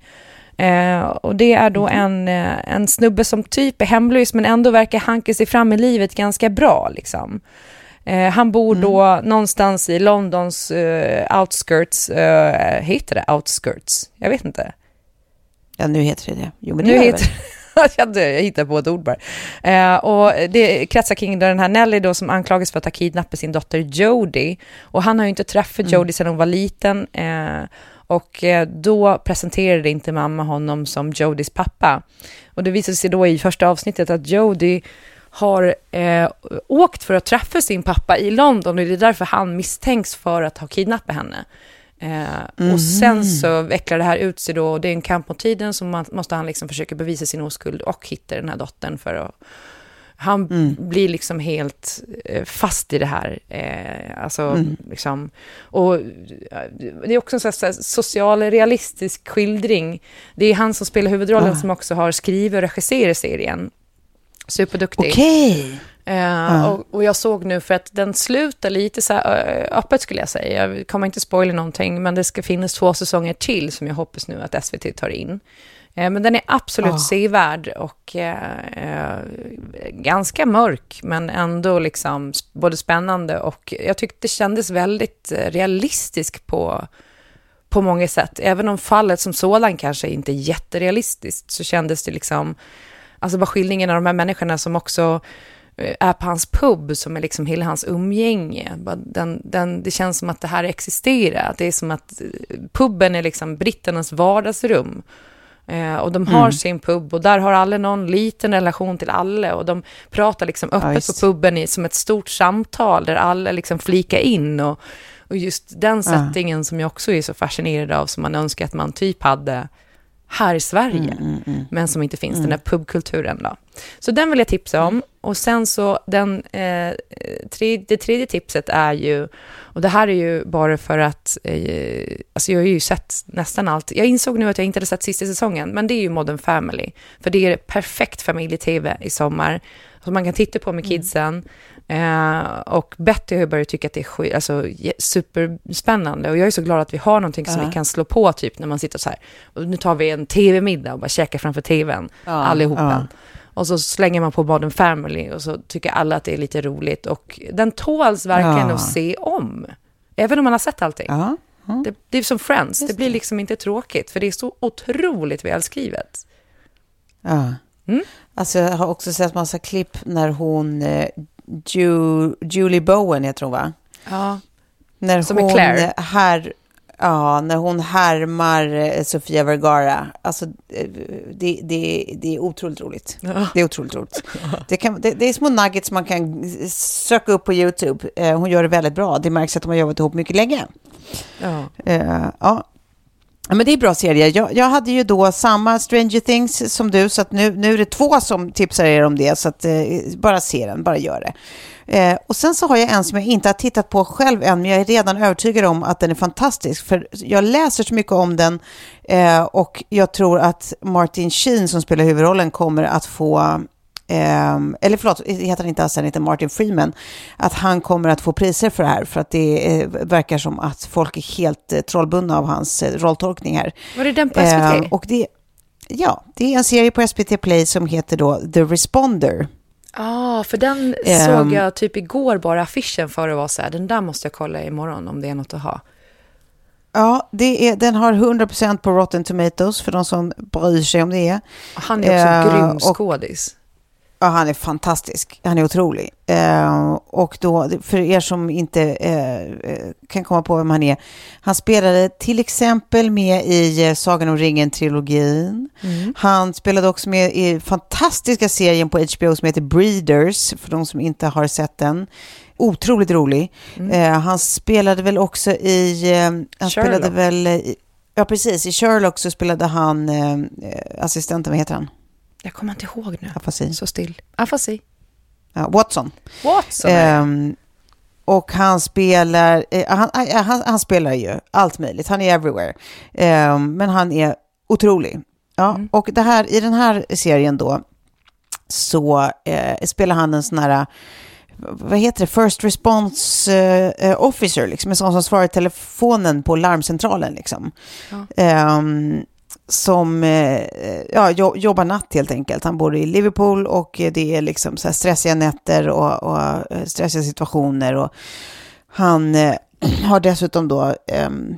Eh, och det är då en, eh, en snubbe som typ är hemlös men ändå verkar hanka sig fram i livet ganska bra. Liksom. Eh, han bor då någonstans i Londons eh, outskirts. Eh, heter det outskirts? Jag vet inte. Ja, nu heter det det. Jo, men det Nu heter jag, jag hittar på ett ord bara. Eh, och det kretsar kring den här Nelly då som anklagas för att ha kidnappat sin dotter Jodie. Och han har ju inte träffat Mm. Jodie sedan hon var liten. Eh, och eh, då presenterade inte mamma honom som Jodies pappa. Och det visade sig då i första avsnittet att Jodie har eh, åkt för att träffa sin pappa i London och det är därför han misstänks för att ha kidnappat henne. Eh, Och sen så vecklar det här ut sig då och det är en kamp mot tiden så man, måste han liksom försöka bevisa sin oskuld och hitta den här dottern för att han blir liksom helt eh, fast i det här. Eh, alltså, liksom, och eh, det är också en sån social realistisk skildring. Det är han som spelar huvudrollen som också har skrivit och regisserat serien. Superduktig. Okej. Eh, och, och jag såg nu, för att den slutar lite så här öppet skulle jag säga. Jag kommer inte spoila någonting, men det ska finnas två säsonger till som jag hoppas nu att SVT tar in. Eh, men den är absolut Ah. sevärd och eh, eh, ganska mörk, men ändå liksom både spännande och jag tyckte det kändes väldigt realistisk på, på många sätt. Även om fallet som sådan kanske inte är jätterealistiskt så kändes det liksom, alltså bara skildringen av de här människorna som också eh, är på hans pub, som är liksom hela hans umgänge. Den, den, det känns som att det här existerar, det är som att eh, puben är liksom britternas vardagsrum. Eh, och de har sin pub och där har alla någon liten relation till alla och de pratar liksom öppet visst. på puben i, som ett stort samtal där alla liksom flikar in och, och just den settingen som jag också är så fascinerad av som man önskar att man typ hade här i Sverige, men som inte finns, den här pubkulturen då. Så den vill jag tipsa om. Och sen så, den, eh, tre, det tredje tipset är ju, och det här är ju bara för att, eh, alltså jag har ju sett nästan allt. Jag insåg nu att jag inte hade sett sista säsongen, men det är ju Modern Family. För det är perfekt familje-tv i sommar. Som man kan titta på med kidsen. Eh, och Betty har ju börjat tycka att det är skit, alltså, superspännande. Och jag är så glad att vi har någonting som Ja. vi kan slå på typ när man sitter så här. Och nu tar vi en tv-middag och bara käkar framför tvn, Ja, allihopa. ja. Och så slänger man på Modern Family och så tycker alla att det är lite roligt. Och den tåls verkligen att se om. Även om man har sett allting. Det, det är som Friends, Just det blir liksom inte tråkigt. För det är så otroligt välskrivet. Ja. Mm. Alltså, jag har också sett massa klipp när hon, eh, Ju, Julie Bowen heter hon va? Ja. När Som är hon Claire. här, ja, när hon härmar eh, Sofia Vergara. Alltså, eh, det, det, det är otroligt roligt. Det är otroligt roligt. Det, kan, det, det är små nuggets man kan söka upp på YouTube. Hon gör det väldigt bra. Det märks att de har jobbat ihop mycket länge. ja. Ja. Ja, Men det är bra serie. Jag, jag hade ju då samma Stranger Things som du, så att nu, nu är det två som tipsar er om det. Så att, eh, bara se den, bara gör det. Eh, och sen så har jag en som jag inte har tittat på själv än, men jag är redan övertygad om att den är fantastisk. För jag läser så mycket om den eh, och jag tror att Martin Sheen som spelar huvudrollen kommer att få Ehm, eller förlåt, heter han inte alls, han heter Martin Freeman, att han kommer att få priser för det här, för att det eh, verkar som att folk är helt eh, trollbundna av hans eh, rolltolkning här. Var det den på SVT? Ehm, och det, ja, det är en serie på SVT Play som heter då The Responder. Ja, för den Ehm. såg jag typ igår bara affischen för att vara så här, den där måste jag kolla imorgon om det är något att ha. Ja, det är, den har 100% på Rotten Tomatoes för de som bryr sig om det. Han är också Eh, grym skådis. Ja, han är fantastisk. Han är otrolig. Eh, och då, för er som inte eh, eh, kan komma på vem han är. Han spelade till exempel med i eh, Sagan om ringen-trilogin. Han spelade också med i fantastiska serien på HBO som heter Breeders, för de som inte har sett den. Otroligt rolig. Eh, han spelade väl också i... Eh, han spelade Sherlock. väl... I, ja, precis. I Sherlock så spelade han assistenten, vad heter han? Jag kommer inte ihåg nu. Afasi. Så still. Afasi. Ja, Watson. Watson. Ehm, och han spelar, eh, han, eh, han, han spelar ju allt möjligt, han är everywhere. Ehm, men han är otrolig. Ja, Och det här, i den här serien då så eh, spelar han en sån här, vad heter det, first response eh, officer, liksom, en sån som svarar i telefonen på larmcentralen. Liksom. Ehm, som eh, eh ja, jobbar natt helt enkelt. Han bor i Liverpool och det är liksom så här stressiga nätter och, och eh, stressiga situationer. Och han eh, har dessutom då ehm,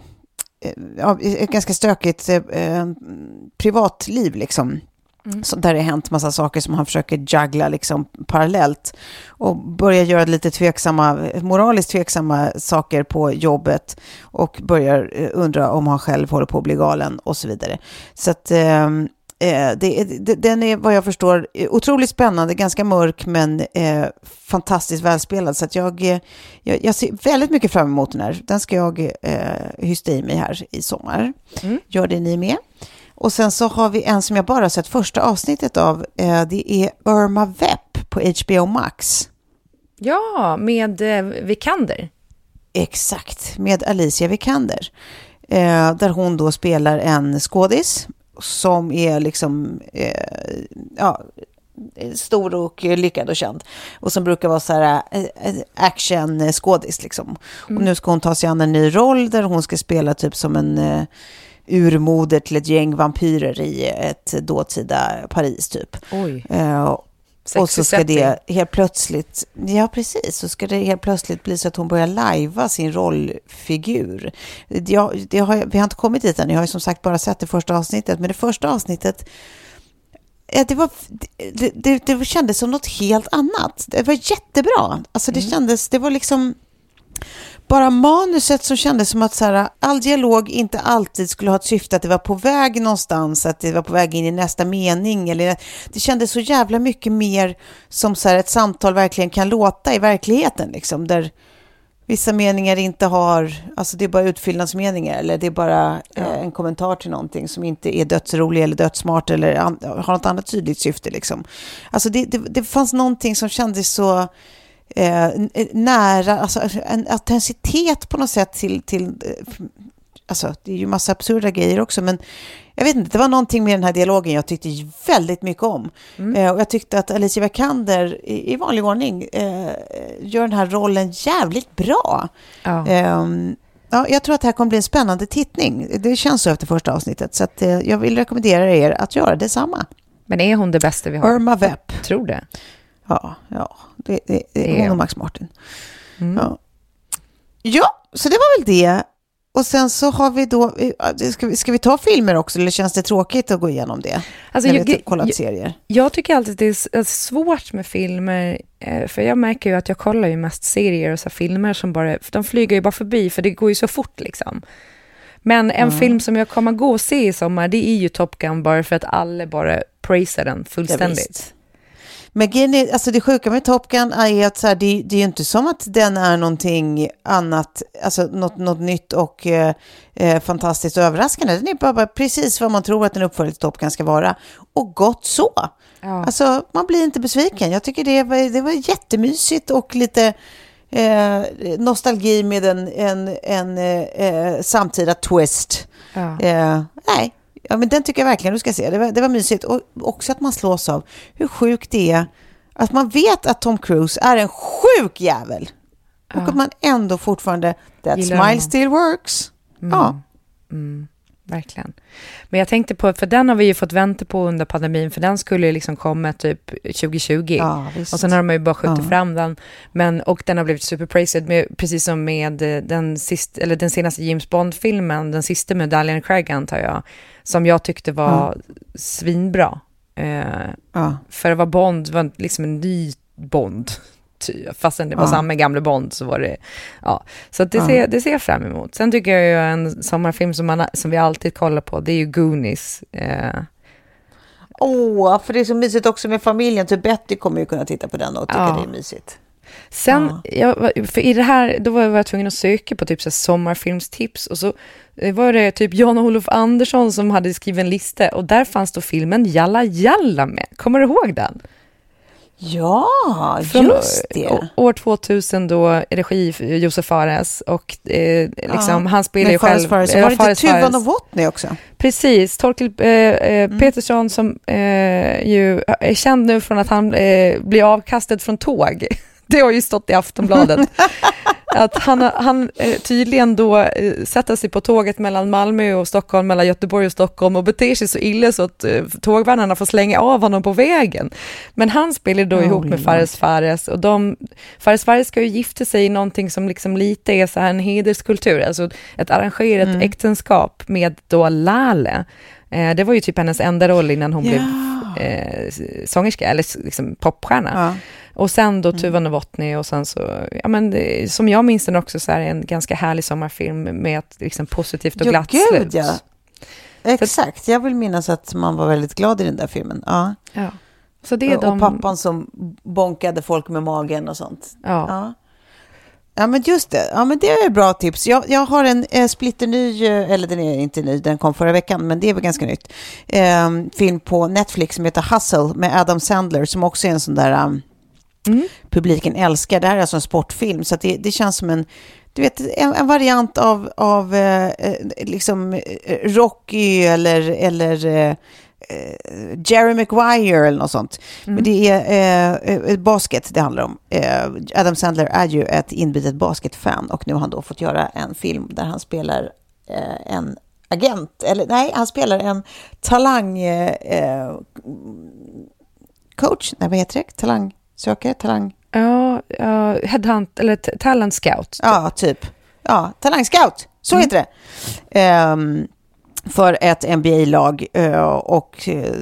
eh, ja, ett ganska stökigt eh, eh privatliv liksom. Så där det hänt massa saker som han försöker juggla liksom parallellt. Och börjar göra lite tveksamma, moraliskt tveksamma saker på jobbet. Och börjar eh, undra om han själv håller på att bli galen och så vidare. Så att ehm, eh, det, det, den är vad jag förstår otroligt spännande, ganska mörk men eh, fantastiskt välspelad. Så att jag, eh, jag, jag ser väldigt mycket fram emot den här. Den ska jag eh, hysta i mig här i sommar. Gör det ni med. Och sen så har vi en som jag bara sett första avsnittet av. Eh, det är Irma Vep på HBO Max. Ja, med eh, Vikander. Exakt, med Alicia Vikander. Eh, där hon då spelar en skådis som är liksom ja, stor och lyckad och känd. Och som brukar vara så här action-skådis liksom. Och nu ska hon ta sig an en ny roll där hon ska spela typ som en urmoder till ett gäng vampyrer i ett dåtida Paris typ. Oj. Eh, och så ska det helt plötsligt, ja precis, så ska det helt plötsligt bli så att hon börjar lajva sin rollfigur. Jag, det har, vi har inte kommit dit än, jag har ju som sagt bara sett det första avsnittet, men det första avsnittet eh, det, var, det, det, det kändes som något helt annat. Det var jättebra. Alltså det kändes, det var liksom bara manuset som kändes som att så här, all dialog inte alltid skulle ha ett syfte att det var på väg någonstans, att det var på väg in i nästa mening. Eller, det kändes så jävla mycket mer som så här, ett samtal verkligen kan låta i verkligheten. Liksom, där vissa meningar inte har, alltså det är bara utfyllnadsmeningar eller det är bara eh, en kommentar till någonting som inte är dödsrolig eller dödssmart eller an, har något annat tydligt syfte. Liksom. Alltså det, det, det fanns någonting som kändes så eh, n- nära, alltså en autenticitet på något sätt till, till eh, alltså det är ju massa absurda grejer också, men jag vet inte, det var någonting med den här dialogen jag tyckte väldigt mycket om. Eh, och jag tyckte att Alicia Vikander i, i vanlig ordning eh, gör den här rollen jävligt bra. Ja. Ehm, ja, jag tror att det här kommer bli en spännande tittning. Det känns så efter första avsnittet, så att, eh, jag vill rekommendera er att göra detsamma. Men är hon det bästa vi har? Irma Vep. Tror det. Ja, ja det, det, det är hon och. Max Martin. Ja. ja, så det var väl det. Och sen så har vi då, eh, ska vi, ska vi ta filmer också eller känns det tråkigt att gå igenom det? Alltså, vi jag- har kollat jag- serier. Jag tycker alltid att det är svårt med filmer, eh, för jag märker ju att jag kollar ju mest serier och så filmer som bara, de flyger ju bara förbi för det går ju så fort liksom. Men en film som jag kommer gå och se i sommar, det är ju Top Gun bara för att alla bara praisar den fullständigt. Men är, alltså det sjuka med Top Gun är att så här, det, det är ju inte som att den är någonting annat, alltså något, något nytt och eh, eh, fantastiskt och överraskande. Den är bara, bara precis vad man tror att en uppföljare till Top Gun ska vara. Och gott så. Ja. Alltså man blir inte besviken. Jag tycker det var, det var jättemysigt och lite eh, nostalgi med en, en, en eh, eh, samtida twist. Ja. Eh, nej, ja, men den tycker jag verkligen du ska se. Det var, det var mysigt. Och också att man slås av hur sjukt det är att man vet att Tom Cruise är en sjuk jävel. Och att man ändå fortfarande, that Gillar smile honom. still works. Ja, verkligen. Men jag tänkte på, för den har vi ju fått vänta på under pandemin, för den skulle ju liksom komma typ 2020. Ja, och sen har de ju bara skjutit Ja. fram den. Men, och den har blivit superpraised, med, precis som med eh, den, sist, eller den senaste James Bond-filmen, den sista med Dalian Craig antar jag, som jag tyckte var svinbra. Eh, Ja. för att vara Bond var liksom en ny Bond. Fastän det var Ja. samma gamla Bond så var det, ja. Så det, Ja. ser, det ser jag fram emot. Sen tycker jag ju en sommarfilm som, man, som vi alltid kollar på, det är ju Goonies. Eh, Åh, för det är så mysigt också med familjen. Typ Betty kommer ju kunna titta på den och tycka Ja. det är mysigt. Sen, jag, var- för i det här, då var jag tvungen att söka på typ så sommarfilmstips och så eh, var det typ Jan-Olof Andersson som hade skrivit en lista och där fanns då filmen Jalla Jalla med. Kommer du ihåg den? Ja, Från just det. år 2000 då, regi Josef Fares och eh, liksom, Ja. han spelar ju Fares själv... Fares. ja, Var det inte Fares Fares. och Watney också? Precis, Torkel eh, eh, Mm. Petersson som eh, ju är känd nu från att han eh, blir avkastad från tåg. Det har ju stått i Aftonbladet. att han, han eh, tydligen då eh, sätter sig på tåget mellan Malmö och Stockholm, mellan Göteborg och Stockholm och beter sig så illa så att eh, tågvärdarna får slänga av honom på vägen. Men han spelar då Oh, ihop med. Fares Fares och de, Fares Fares ska ju gifta sig i någonting som liksom lite är så här en hederskultur, alltså ett arrangerat Mm. äktenskap med då Lale. Det var ju typ hennes enda roll innan hon Ja. blev eh, sångerska, eller liksom popstjärna. Ja. Och sen Mm. då Tuva Novotny och sen så, ja men det, som jag minns den också så här en ganska härlig sommarfilm med ett liksom positivt och Ja, glatt gud, slut. ja. Exakt, jag vill minnas att man var väldigt glad i den där filmen. Ja. Ja. Så det är och de... pappan som bonkade folk med magen och sånt. Ja. Ja. Ja, men just det. Ja, men det är bra tips. Jag, jag har en eh, splitterny, eh, eller den är inte ny, den kom förra veckan, men det är väl ganska nytt. Eh, film på Netflix som heter Hustle med Adam Sandler, som också är en sån där um, Mm. publiken älskar. Det här är alltså en sportfilm, så det, det känns som en, du vet, en, en variant av, av eh, eh, liksom eh, Rocky eller, eller eh, Jerry Maguire eller något sånt. Men det är eh, eh, basket det handlar om. Adam Sandler är ju ett inbitet basketfan och nu har han då fått göra en film där han spelar en agent, eller nej, han spelar en talang... Coach, nej vad heter det? Talangsökare, talang... Ja, ja, headhunt, eller talent scout. Ja, typ. Ja, talangscout, så Mm. heter det. Ehm, för ett NBA-lag eh, och eh,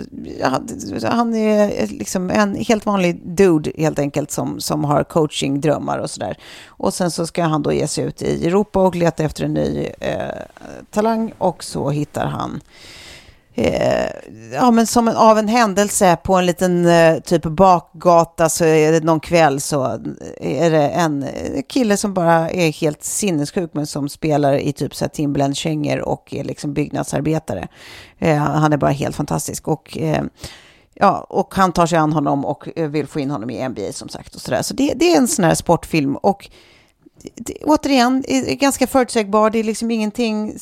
han är liksom en helt vanlig dude helt enkelt som, som har coachingdrömmar och sådär. Och sen så ska han då ge sig ut i Europa och leta efter en ny eh, talang och så hittar han Eh, ja, men som en, av en händelse på en liten eh, typ bakgata så är det någon kväll så är det en eh, kille som bara är helt sinnessjuk men som spelar i typ så här Timberland-kängor och är liksom byggnadsarbetare. Eh, han är bara helt fantastisk och eh, Ja, och han tar sig an honom och eh, vill få in honom i NBA som sagt. Och så där. så det, det är en sån här sportfilm. Och det, återigen, är ganska förutsägbar. Det är liksom ingenting...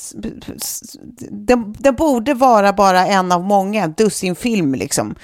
Den, den borde vara bara en av många, dussinfilm liksom.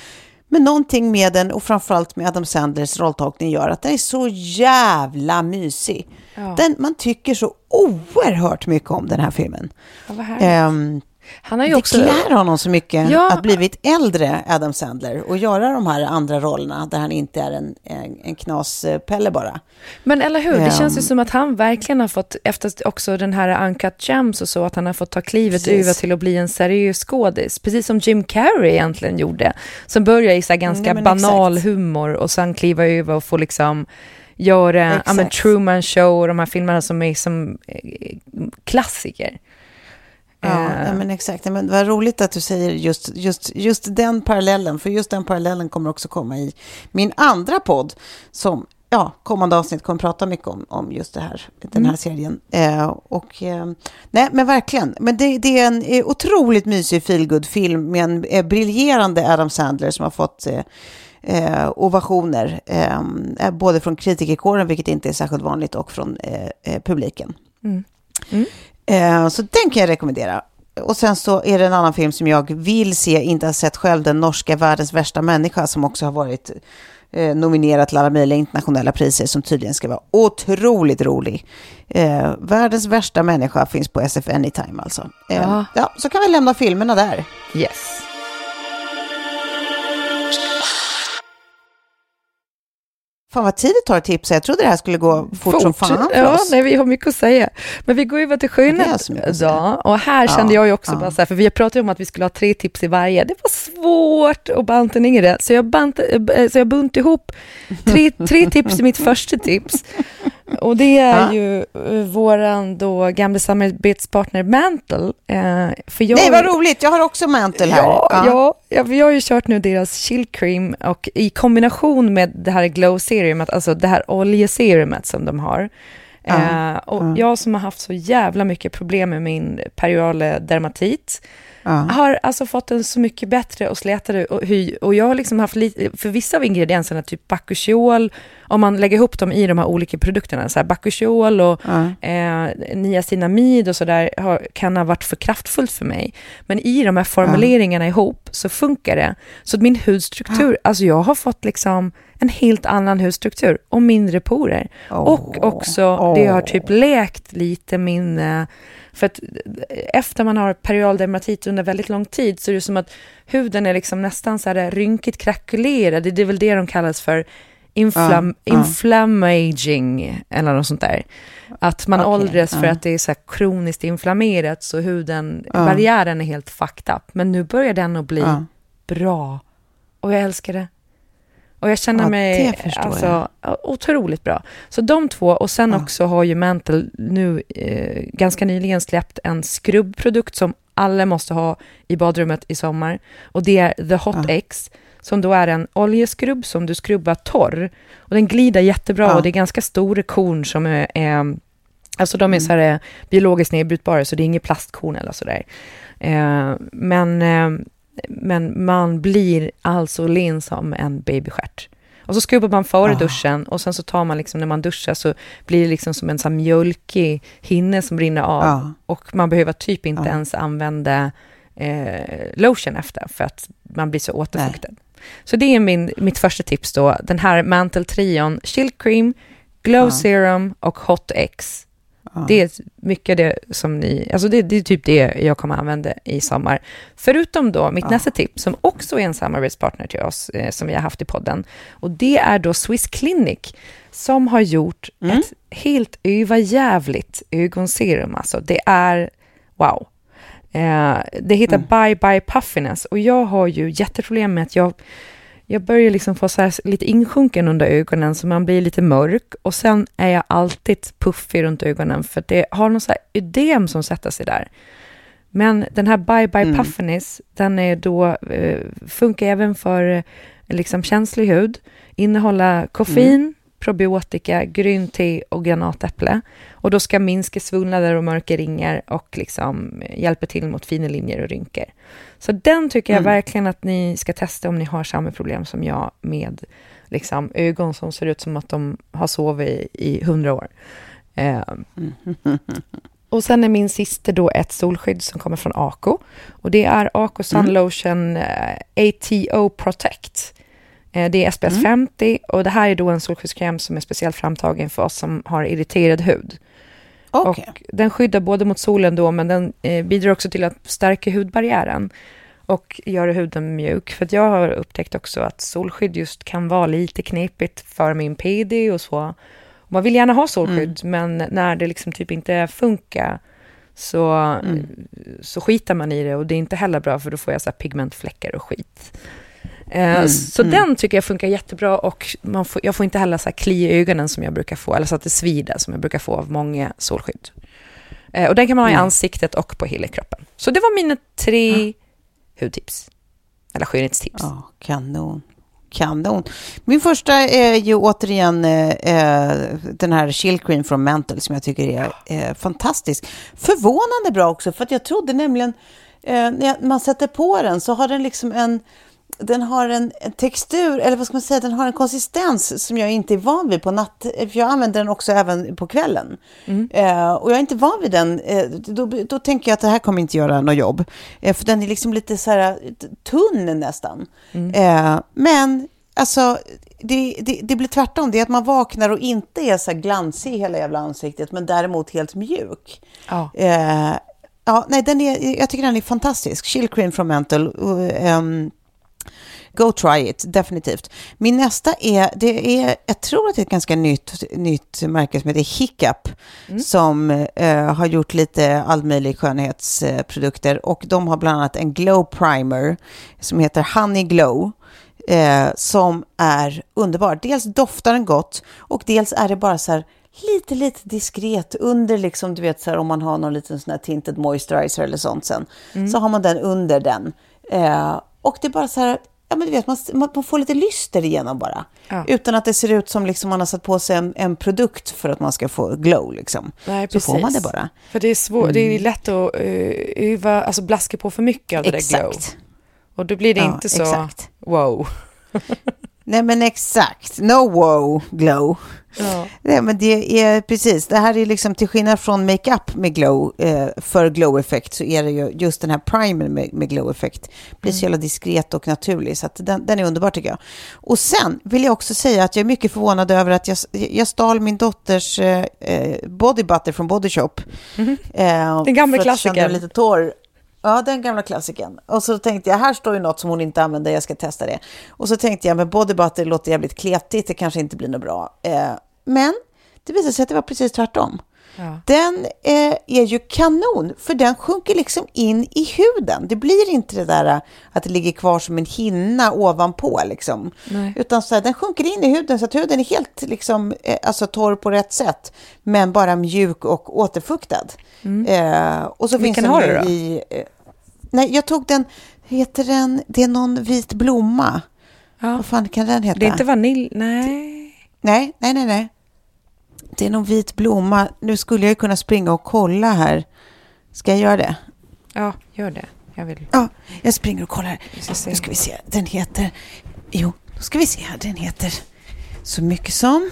Men någonting med den och framförallt med Adam Sandlers rolltolkning gör att den är så jävla mysig. Ja. Den, man tycker så oerhört mycket om den här filmen. Ja, vad härligt. Han har ju det också... klär honom så mycket Ja. att blivit äldre Adam Sandler och göra de här andra rollerna där han inte är en, en, en knaspelle bara. Men eller hur, det Ehm. känns ju som att han verkligen har fått, efter också den här Uncut Gems och så, att han har fått ta klivet Precis. över till att bli en seriös skådis. Precis som Jim Carrey egentligen gjorde. Som började i så här ganska Mm, banal exakt. humor och sen kliva över och få liksom göra ja, men. Truman Show och de här filmerna som är som eh, klassiker. Ja, Eh, men exakt. Men vad roligt att du säger just, just, just den parallellen, för just den parallellen kommer också komma i min andra podd, som ja, kommande avsnitt kommer prata mycket om, om just det här, den här serien. Eh, och, eh, nej, men verkligen. Men det, det är en eh, otroligt mysig feelgood-film med en eh, briljerande Adam Sandler som har fått eh, eh, ovationer, både från kritikerkåren, vilket inte är särskilt vanligt, och från publiken. Mm. Mm. Eh, så den kan jag rekommendera. Och sen så är det en annan film som jag vill se, inte har sett själv, den norska Världens värsta människa, som också har varit eh, nominerad till alla möjliga internationella priser som tydligen ska vara otroligt rolig. Eh, världens värsta människa finns på SF Anytime alltså. Eh, Ja. ja, så kan vi lämna filmerna där. Yes. Fan vad tid det tar att tipsa. Jag trodde det här skulle gå fort, som fan för ja, oss. nej, vi har mycket att säga. Men vi går över till säga. Ja, och här Ja, kände jag ju också ja. bara så här, för vi pratat om att vi skulle ha tre tips i varje. Det var svårt att banta ner det, så jag, bant, eh, så jag bunt ihop tre, tre tips i mitt första tips. Och det är Ja. ju uh, våran då gamla samarbetspartner Mantle. Eh, för jag, Nej, vad roligt. Jag har också mantel här. Ja, ja. Ja, vi har ju kört nu deras chill cream och i kombination med det här glow serumet, alltså det här oljeserumet som de har. Eh, och ja. jag som har haft så jävla mycket problem med min periorale dermatit, Ja. har alltså fått en så mycket bättre och slätare och hy. Och jag har liksom haft lite, för vissa av ingredienserna, typ bakuchiol, om man lägger ihop dem i de här olika produkterna, så här bakuchiol och Ja. eh, niacinamid och sådär kan ha varit för kraftfullt för mig. Men i de här formuleringarna ihop så funkar det. Så att min hudstruktur, alltså jag har fått liksom en helt annan hudstruktur och mindre porer. Och också, det har typ läkt lite min... För att efter man har perial dermatit under väldigt lång tid så är det som att huden är liksom nästan så här rynkigt krakulerad. Det är väl det de kallas för inflam, Ja, ja. inflammaging eller något sånt där. Att man Okej, åldras för ja. att det är så kroniskt inflammerat så huden, barriären är helt fucked up. Men nu börjar den att bli bra. Och jag älskar det. Och jag känner Ja, mig alltså, otroligt bra. Så de två, och sen Ja. också har ju Mantle nu eh, ganska nyligen släppt en skrubbprodukt som alla måste ha i badrummet i sommar. Och det är The Hot Ja. X, som då är en oljeskrubb som du skrubbar torr. Och den glider jättebra Ja. och det är ganska stora korn som är, är Alltså de är Mm. så här eh, biologiskt nedbrytbara, så det är inget plastkorn eller sådär. Eh, men, eh, men man blir alltså len som en babystjärt. Och så skrubbar man före duschen och sen så tar man liksom när man duschar så blir det liksom som en sån mjölkig hinne som rinner av. Ja. Och man behöver typ inte Ja. ens använda eh, lotion efter för att man blir så återfuktad. Så det är min, mitt första tips då. Den här Mantle-trion, Chill Cream, Glow Ja. Serum och Hot X. Ja. Det är mycket det som ni, alltså det, det är typ det jag kommer använda i sommar. Förutom då mitt Ja. nästa tips som också är en samarbetspartner till oss eh, som vi har haft i podden. Och det är då Swiss Clinic som har gjort Mm. ett helt överjävligt ögonserum. Alltså det är wow. Eh, det heter Mm. Bye Bye Puffiness och jag har ju jätteproblem med att jag jag börjar liksom få så här lite insjunken under ögonen så man blir lite mörk och sen är jag alltid puffig runt ögonen för det har någon så här ödem som sätter sig där. Men den här Bye Bye Mm. Puffiness, den är då, eh, funkar även för eh, liksom känslig hud, innehålla koffein, probiotika, grönt te och granatäpple. Och då ska minska svullnader och mörka ringar och liksom eh, hjälpa till mot fina linjer och rynkor. Så den tycker jag Mm. verkligen att ni ska testa om ni har samma problem som jag med liksom, ögon som ser ut som att de har sovit i- hundra år. Eh, och sen är min sista då ett solskydd som kommer från Ako. Och det är Ako Sun Mm. Lotion eh, ATO Protect. Eh, det är SPF Mm. 50 och det här är då en solskyddskräm som är speciellt framtagen för oss som har irriterad hud. Okej. Och den skyddar både mot solen då, men den eh, bidrar också till att stärka hudbarriären och göra huden mjuk. För jag har upptäckt också att solskydd just kan vara lite knepigt för min PD och så. Man vill gärna ha solskydd, men när det liksom typ inte funkar så, Mm. så skitar man i det och det är inte heller bra för då får jag så pigmentfläckar och skit. Eh, Mm, Så mm. den tycker jag funkar jättebra och man får, jag får inte heller så här kli i ögonen som jag brukar få, eller så att det svider som jag brukar få av många solskydd. Eh, Och den kan man ha i Nej. ansiktet och på hela kroppen. Så det var mina tre hudtips. Eller skönhetstips. Ja, kanon. Kanon. Min första är ju återigen eh, eh, den här Chill Cream från Mantle som jag tycker är eh, fantastisk. Förvånande bra också, för att jag trodde nämligen eh, när man sätter på den så har den liksom en den har en en textur, eller vad ska man säga, den har en konsistens som jag inte är van vid på natt. För jag använder den också även på kvällen. Eh, och jag är inte van vid den. Eh, då, då tänker jag att det här kommer inte göra något jobb. Eh, för den är liksom lite så här tunn nästan. Eh, men alltså, det, det, det blir tvärtom. Det är att man vaknar och inte är så här glansig i hela jävla ansiktet, men däremot helt mjuk. Ja. Eh, ja, nej, den är, jag tycker den är fantastisk. Chill Cream från Mental. Um, Go try it, definitivt. Min nästa är, det är, jag tror att det är ett ganska nytt, nytt märke som heter Hiccup, som eh, har gjort lite all möjlig skönhetsprodukter och de har bland annat en glow primer som heter Honey Glow. Eh, som är underbar. Dels doftar den gott och dels är det bara så här lite, lite diskret under liksom, du vet så här om man har någon liten sån här tinted moisturizer eller sånt sen, så har man den under den. Eh, och det är bara så här, ja men du vet, man, man får lite lyster igenom bara. Ja. Utan att det ser ut som liksom man har satt på sig en, en produkt för att man ska få glow liksom. Nej, så får man det bara. För det är, svårt, det är lätt att uh, alltså blaska på för mycket av det där glow. Exakt. Och då blir det Ja, inte så exakt. wow. Nej men exakt, no wow glow. Ja. Nej, men det är precis, det här är liksom till skillnad från makeup med glow, eh, för glow-effekt så är det ju just den här primer med, med glow-effekt blir så jävla diskret och naturlig så att den, den är underbar tycker jag. Och sen vill jag också säga att jag är mycket förvånad över att jag, jag stal min dotters eh, eh, body butter från Body Shop. Eh, Mhm. Den gamla klassikern. lite torr. Ja, den gamla klassikern. Och så tänkte jag, här står ju något som hon inte använder, jag ska testa det. Och så tänkte jag, men body butter låter jävligt kletigt, det kanske inte blir något bra. Eh, men det visade sig att det var precis tvärtom. Ja. Den eh, är ju kanon, för den sjunker liksom in i huden. Det blir inte det där eh, att det ligger kvar som en hinna ovanpå, liksom. Nej. Utan så här, den sjunker in i huden så att huden är helt liksom, eh, alltså, torr på rätt sätt, men bara mjuk och återfuktad. Eh, och så Mm. Vilken finns har den du ju då? i... Nej, jag tog den, heter den, det är någon vit blomma. Ja. Vad fan kan den heta? Det är inte vanilj, nej. Nej, nej, nej, nej. Det är någon vit blomma. Nu skulle jag ju kunna springa och kolla här. Ska jag göra det? Ja, gör det. Jag vill. Ja, jag springer och kollar. Nu ska vi se. Den heter... Jo, då ska vi se här. Den heter så mycket som...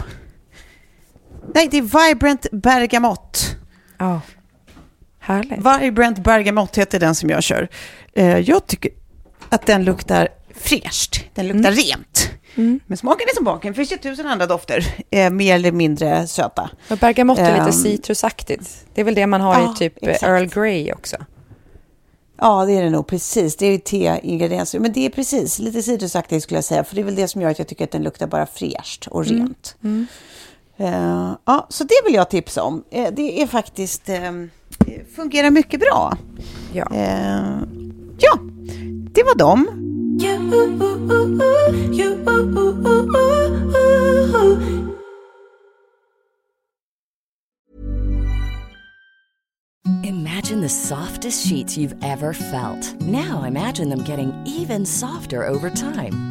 Nej, det är Vibrant Bergamott. Ja. Härligt. Vibrant Bergamott heter den som jag kör. Eh, Jag tycker att den luktar fräscht. Den luktar rent. Men smaken är som baken. Det finns ju tusen andra dofter. eh, Mer eller mindre söta. Och bergamott är lite Ehm. citrusaktigt. Det är väl det man har Ja, i typ exakt. Earl Grey också. Ja, det är det nog precis. Det är ju teingredienser. Men det är precis lite citrusaktigt skulle jag säga. För det är väl det som gör att jag tycker att den luktar bara fräscht och rent. Eh, ja, så det vill jag tipsa om. Eh, det är faktiskt... eh, fungerar mycket bra. Ja. Eh, ja, det var dem. Imagine the softest sheets you've ever felt. Now imagine them getting even softer over time.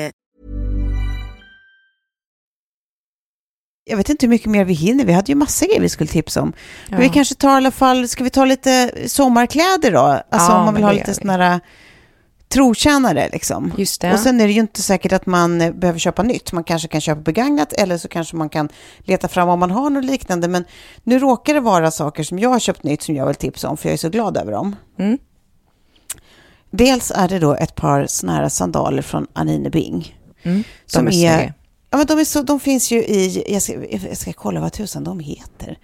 Jag vet inte hur mycket mer vi hinner. Vi hade ju massa grejer vi skulle tipsa om. Men Ja. vi kanske tar i alla fall, ska vi ta lite sommarkläder då? Alltså Ja, om man vill men ha lite sådana här trotjänare liksom. Just det. Och sen är det ju inte säkert att man eh, behöver köpa nytt. Man kanske kan köpa begagnat eller så kanske man kan leta fram om man har något liknande. Men nu råkar det vara saker som jag har köpt nytt som jag vill tipsa om för jag är så glad över dem. Mm. Dels är det då ett par såna här sandaler från Anine Bing. Mm. Som är är. Ja, men de, så, de finns ju i, jag ska, jag ska kolla vad tusan de heter.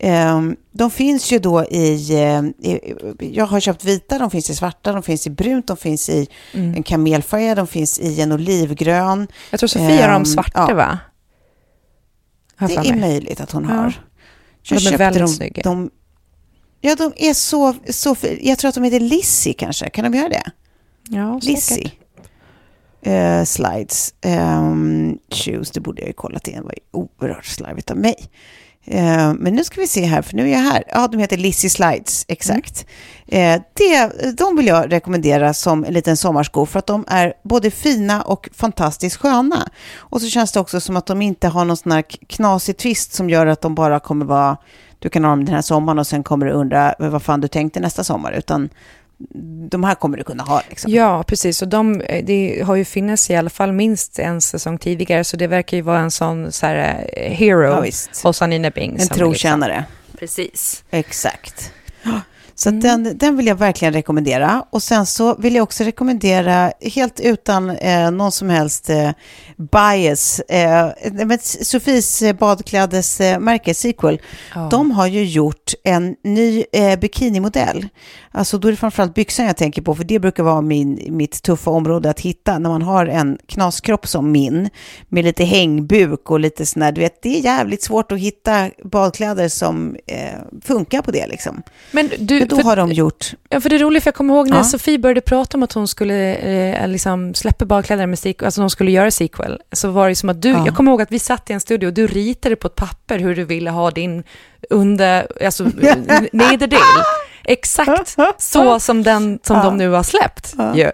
Ehm, de finns ju då i, eh, i, jag har köpt vita, de finns i svarta, de finns i brunt, de finns i en kamelfärgad, de finns i en olivgrön. Jag tror Sofia har Ehm, de svarta, ja. va? Har Det jag är mig. möjligt att hon Ja. har. De är väldigt de, snygga. De, ja, de är så, så... Jag tror att de heter Lizzie kanske. Kan de göra det? Ja, Lizzie. säkert. Eh, slides. Eh, shoes, det borde jag ju kollat in. Det var ju oerhört slarvigt av mig. Eh, men nu ska vi se här, för nu är jag här. Ja, de heter Lizzie Slides, exakt. Eh, det, de vill jag rekommendera som en liten sommarsko för att de är både fina och fantastiskt sköna. Och så känns det också som att de inte har någon sån här knasig twist som gör att de bara kommer vara, du kan ha dem den här sommaren och sen kommer du undra vad fan du tänkte nästa sommar, utan de här kommer du kunna ha. Liksom. Ja, precis. Och de, det har ju funnits i alla fall minst en säsong tidigare, så det verkar ju vara en sån så här, eh, hero Ja, hos Anina Bing. En som trotjänare. Liksom, precis. Exakt. Så att den, den vill jag verkligen rekommendera. Och sen så vill jag också rekommendera, helt utan eh, någon som helst eh, bias, eh, Sofies eh, badklädesmärke Sequel, Ja. de har ju gjort en ny eh, bikinimodell. Alltså då är det framförallt byxan jag tänker på, för det brukar vara min, mitt tuffa område att hitta när man har en knaskropp som min, med lite hängbuk och lite sån här, du vet, det är jävligt svårt att hitta badkläder som eh, funkar på det liksom. Men du, då för, har de gjort, ja, för det är roligt, för jag kommer ihåg när Ja. Sofie började prata om att hon skulle eh, liksom släppa badkläder med sequel, alltså de skulle göra sequel, så var det som att du, Ja. jag kommer ihåg att vi satt i en studio och du ritade på ett papper hur du ville ha din under, alltså nederdel. Exakt så som den som Ja. de nu har släppt. ju.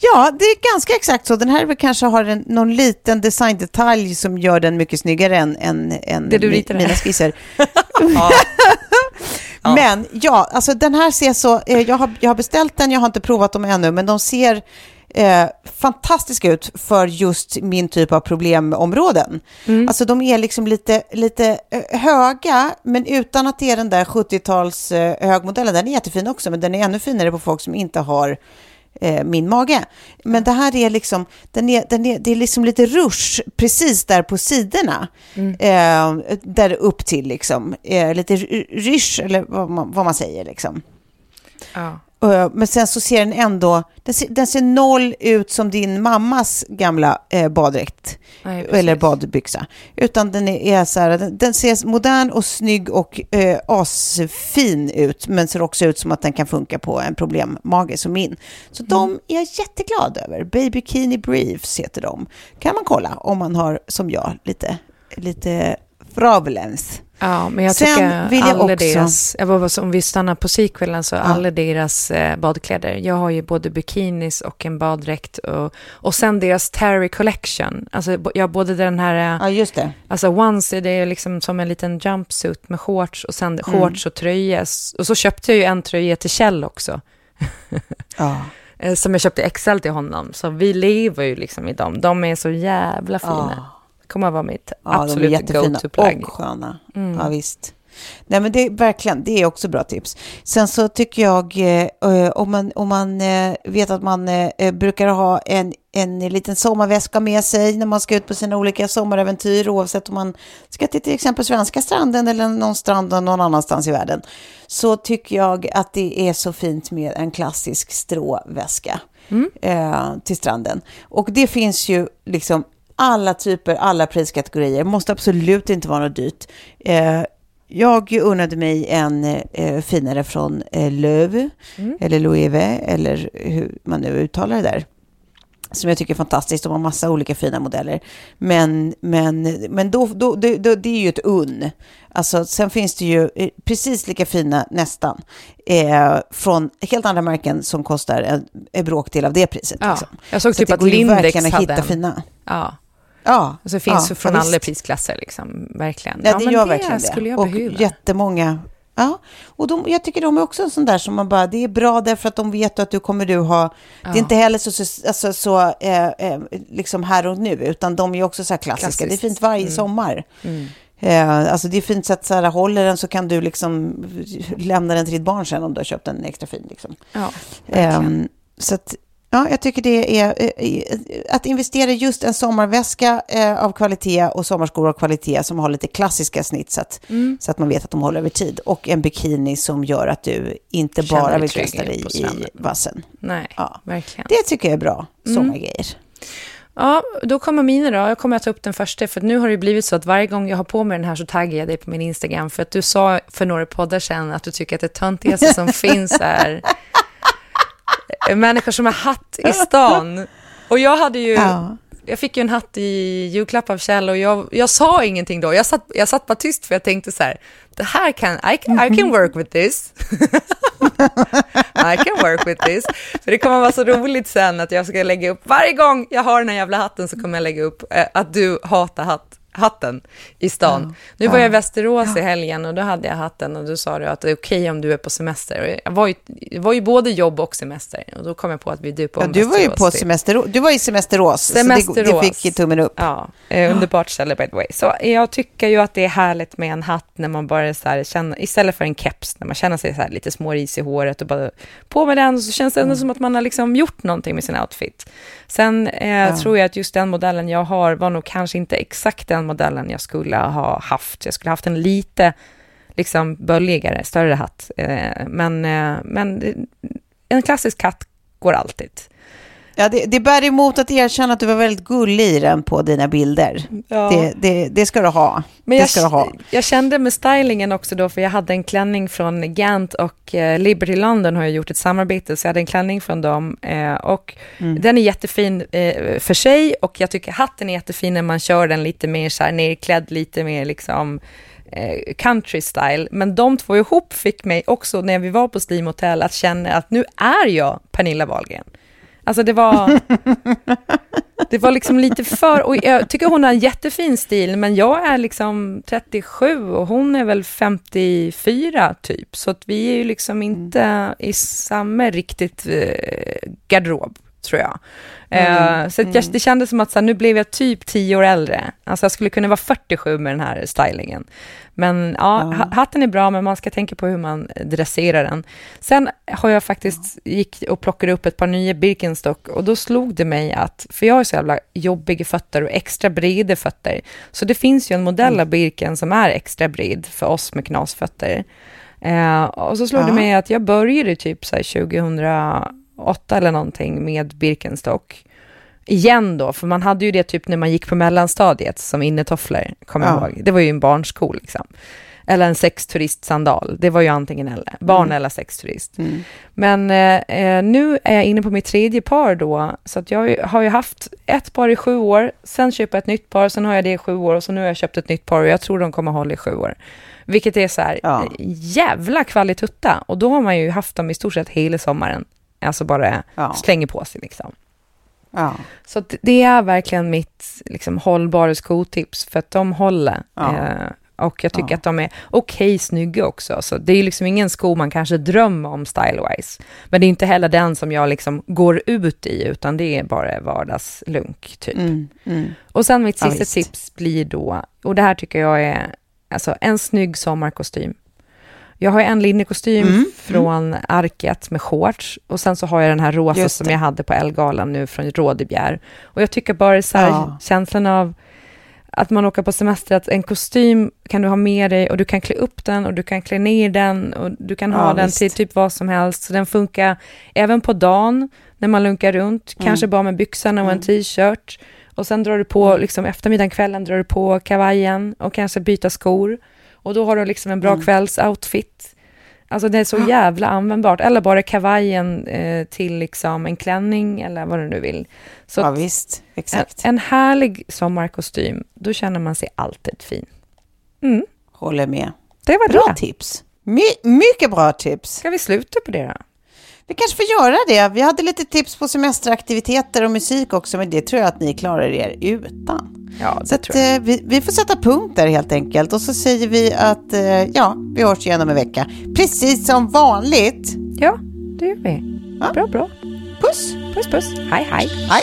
ja det är ganska exakt så. Den här kanske har en, någon liten designdetalj som gör den mycket snyggare än, än, än mina skisser. Men ja, alltså den här ser så, eh, jag, har, jag har beställt den, jag har inte provat dem ännu, men de ser eh, fantastiska ut för just min typ av problemområden. Alltså de är liksom lite, lite eh, höga, men utan att det är den där 70-tals eh, högmodellen. Den är jättefin också, men den är ännu finare på folk som inte har eh, min mage. Men det här är liksom, den är, den är, det är liksom lite rush precis där på sidorna. Eh, där upp till liksom, eh, lite rysch eller vad man, vad man säger liksom. Ja. Eh, Men sen så ser den ändå, den ser, den ser noll ut som din mammas gamla eh, baddräkt. Nej, eller badbyxa. Utan den är, är så här, den, den ser modern och snygg och eh, asfin ut. Men ser också ut som att den kan funka på en problemmage som min. Så de är jag jätteglad över. Baby Bikini Briefs heter de. Kan man kolla om man har, som jag, lite, lite problems. Ja, men jag Sen tycker vill jag alla också- deras, om vi stannar på sequelen, så Ja. alla deras eh, badkläder. Jag har ju både bikinis och en baddräkt och, och sen deras Terry Collection. Alltså jag både den här, eh, Ja, just det. alltså once är det liksom som en liten jumpsuit med shorts och sen Mm. shorts och tröja. Och så köpte jag ju en tröja till Kjell också. Ja. eh, Som jag köpte XL till honom. Så vi lever ju liksom i dem. De är så jävla fina. Ja. Kommer att vara mitt Ja, de är absolut jättefina go-to-plagg. och sköna. Mm. Ja, visst. Nej, men det är verkligen, det är också bra tips. Sen så tycker jag, eh, eh, om man, om man eh, vet att man eh, brukar ha en, en liten sommarväska med sig när man ska ut på sina olika sommaräventyr, oavsett om man ska till till exempel svenska stranden eller någon strand någon annanstans i världen, så tycker jag att det är så fint med en klassisk stråväska eh, till stranden. Och det finns ju liksom alla typer, alla priskategorier. Det måste absolut inte vara något dyrt. Eh, jag unnade mig en eh, finare från eh, Löv, eller Loewe, eller hur man nu uttalar det där. Som jag tycker är fantastiskt. De har massa olika fina modeller. Men, men, men då, då, då, då, det är ju ett unn. Alltså, sen finns det ju eh, precis lika fina, nästan, eh, från helt andra märken som kostar en, en bråkdel av det priset. Ja, liksom. jag såg Så typ att ju Lindex att hade hitta en. fina. Ja, Ja, och så finns ja, det från ja, alla prisklasser liksom, verkligen. Ja, det men gör verkligen skulle det. jag och behöva. jättemånga, Ja, och de, jag tycker de är också en sån där som man bara, det är bra därför att de vet att du kommer du ha, det är inte heller så, så, alltså, så eh, eh, liksom här och nu, utan de är också så här klassiska. Klassiskt. Det är fint varje sommar. Eh, alltså det är fint så att så här, håller den så kan du liksom lämna den till ditt barn sen om du har köpt en extra fin. Liksom. Ja, verkligen. Ehm, så att, ja, jag tycker det är eh, eh, att investera i just en sommarväska eh, av kvalitet och sommarskor av kvalitet som har lite klassiska snitt så att, Mm. så att man vet att de håller över tid. Och en bikini som gör att du inte Känner bara vill kasta dig i vassen. Nej, Ja. verkligen. Det tycker jag är bra Mm. sommargrejer. Ja, då kommer mina då. Jag kommer att ta upp den första, för nu har det blivit så att varje gång jag har på mig den här så taggar jag dig på min Instagram, för att du sa för några poddar sedan att du tycker att det töntigaste som finns är människor som har hatt i stan. Och jag hade ju... Ja. Jag fick ju en hatt i julklapp av Kjell och jag, jag sa ingenting då. Jag satt, jag satt bara tyst för jag tänkte så här, det här kan, I can, I can work with this. I can work with this. För det kommer vara så roligt sen att jag ska lägga upp, varje gång jag har den här jävla hatten så kommer jag lägga upp eh, att du hatar hatt, hatten i stan. Nu var jag i Västerås i helgen och då hade jag hatten och då sa du att det är okej om du är på semester. Och jag var ju, det var ju både jobb och semester och då kom jag på att vi dupade Ja, om du var ju på till- semester, du var i semesterås, så det, Semesterås. det fick tummen upp. Ja, eh, underbart ställe by the way. Så jag tycker ju att det är härligt med en hatt när man bara så här känner, istället för en keps, när man känner sig så här lite småris i håret och bara på med den så känns det ändå Mm. som att man har liksom gjort någonting med sin outfit. Sen eh, tror jag att just den modellen jag har var nog kanske inte exakt den modellen jag skulle ha haft. Jag skulle ha haft en lite liksom böljigare, större hatt. Eh, men, eh, men en klassisk hatt går alltid. Ja, det, det bär emot att erkänna att du var väldigt gullig i den på dina bilder. Ja. Det, det, det ska du ha. Men det jag, ska du ha. jag kände med stylingen också då, för jag hade en klänning från Gant och eh, Liberty London har jag gjort ett samarbete, så jag hade en klänning från dem. Eh, och Mm. den är jättefin eh, för sig och jag tycker hatten är jättefin när man kör den lite mer så här nerklädd, lite mer liksom eh, country style. Men de två ihop fick mig också, när vi var på Steam Hotel, att känna att nu är jag Pernilla Wahlgren. Alltså det var... Det var liksom lite för, och jag tycker hon har en jättefin stil, men jag är liksom 37 och hon är väl 54 typ, så att vi är ju liksom inte i samma riktigt eh, garderob, tror jag. Mm. Uh, så jag, mm. det kändes som att så här, nu blev jag typ tio år äldre. Alltså jag skulle kunna vara 47 med den här stylingen. Men ja, ja. hatten är bra, men man ska tänka på hur man dresserar den. Sen har jag faktiskt gick och plockade upp ett par nya Birkenstock och då slog det mig att, för jag har så jävla jobbiga fötter och extra breda fötter, så det finns ju en modell mm. av Birken som är extra bred för oss med knasfötter. Eh, och så slog ja. det mig att jag började typ så 2000 åtta eller någonting med Birkenstock. Igen då, för man hade ju det typ när man gick på mellanstadiet som innetofflor, kommer ja. jag ihåg. Det var ju en barnsko liksom. Eller en sexturistsandal, det var ju antingen eller. Barn mm. eller sexturist. Mm. Men eh, eh nu är jag inne på mitt tredje par då, så att jag har ju haft ett par i sju år, sen köper jag ett nytt par, sen har jag det i sju år och så nu har jag köpt ett nytt par och jag tror de kommer hålla i sju år. Vilket är så här, ja. jävla kvalitutta. Och då har man ju haft dem i stort sett hela sommaren. Alltså bara Ja. slänger på sig liksom. Ja. Så det är verkligen mitt liksom, hållbara skotips, för att de håller. Ja. Eh, och jag tycker Ja. att de är okej snygga också. Så det är ju liksom ingen sko man kanske drömmer om stylewise. Men det är inte heller den som jag liksom går ut i, utan det är bara vardagslunk typ. Mm. Mm. Och sen mitt Ja, sista visst. tips blir då, och det här tycker jag är alltså, en snygg sommarkostym. Jag har en linnekostym Mm, från Arket med shorts och sen så har jag den här rosa som jag hade på Elgalan nu från Rådebjer. Och jag tycker bara så här, Ja. känslan av att man åker på semester, att en kostym kan du ha med dig och du kan klä upp den och du kan klä ner den och du kan ha Ja, den visst. till typ vad som helst. Så den funkar även på dagen när man lunkar runt, Mm. kanske bara med byxorna och en t-shirt. Och sen drar du på, Mm. liksom eftermiddagen, kvällen drar du på kavajen och kanske byta skor. Och då har du liksom en bra Mm. kvällsoutfit. Alltså det är så jävla användbart. Eller bara kavajen eh, till liksom en klänning eller vad du nu vill. Så ja, visst. en, Exakt. en härlig sommarkostym, då känner man sig alltid fin. Mm, Håller med. det var Bra det. tips. My- mycket bra tips. Ska vi sluta på det då? Vi kanske får göra det. Vi hade lite tips på semesteraktiviteter och musik också, men det tror jag att ni klarar er utan. Ja, Så att, eh, vi, vi får sätta punkt där helt enkelt. Och så säger vi att eh, ja, vi hörs igen om en vecka. Precis som vanligt. Ja, det gör vi. Ja. Bra, bra. Puss! Puss, puss. Hej, hej. Hej!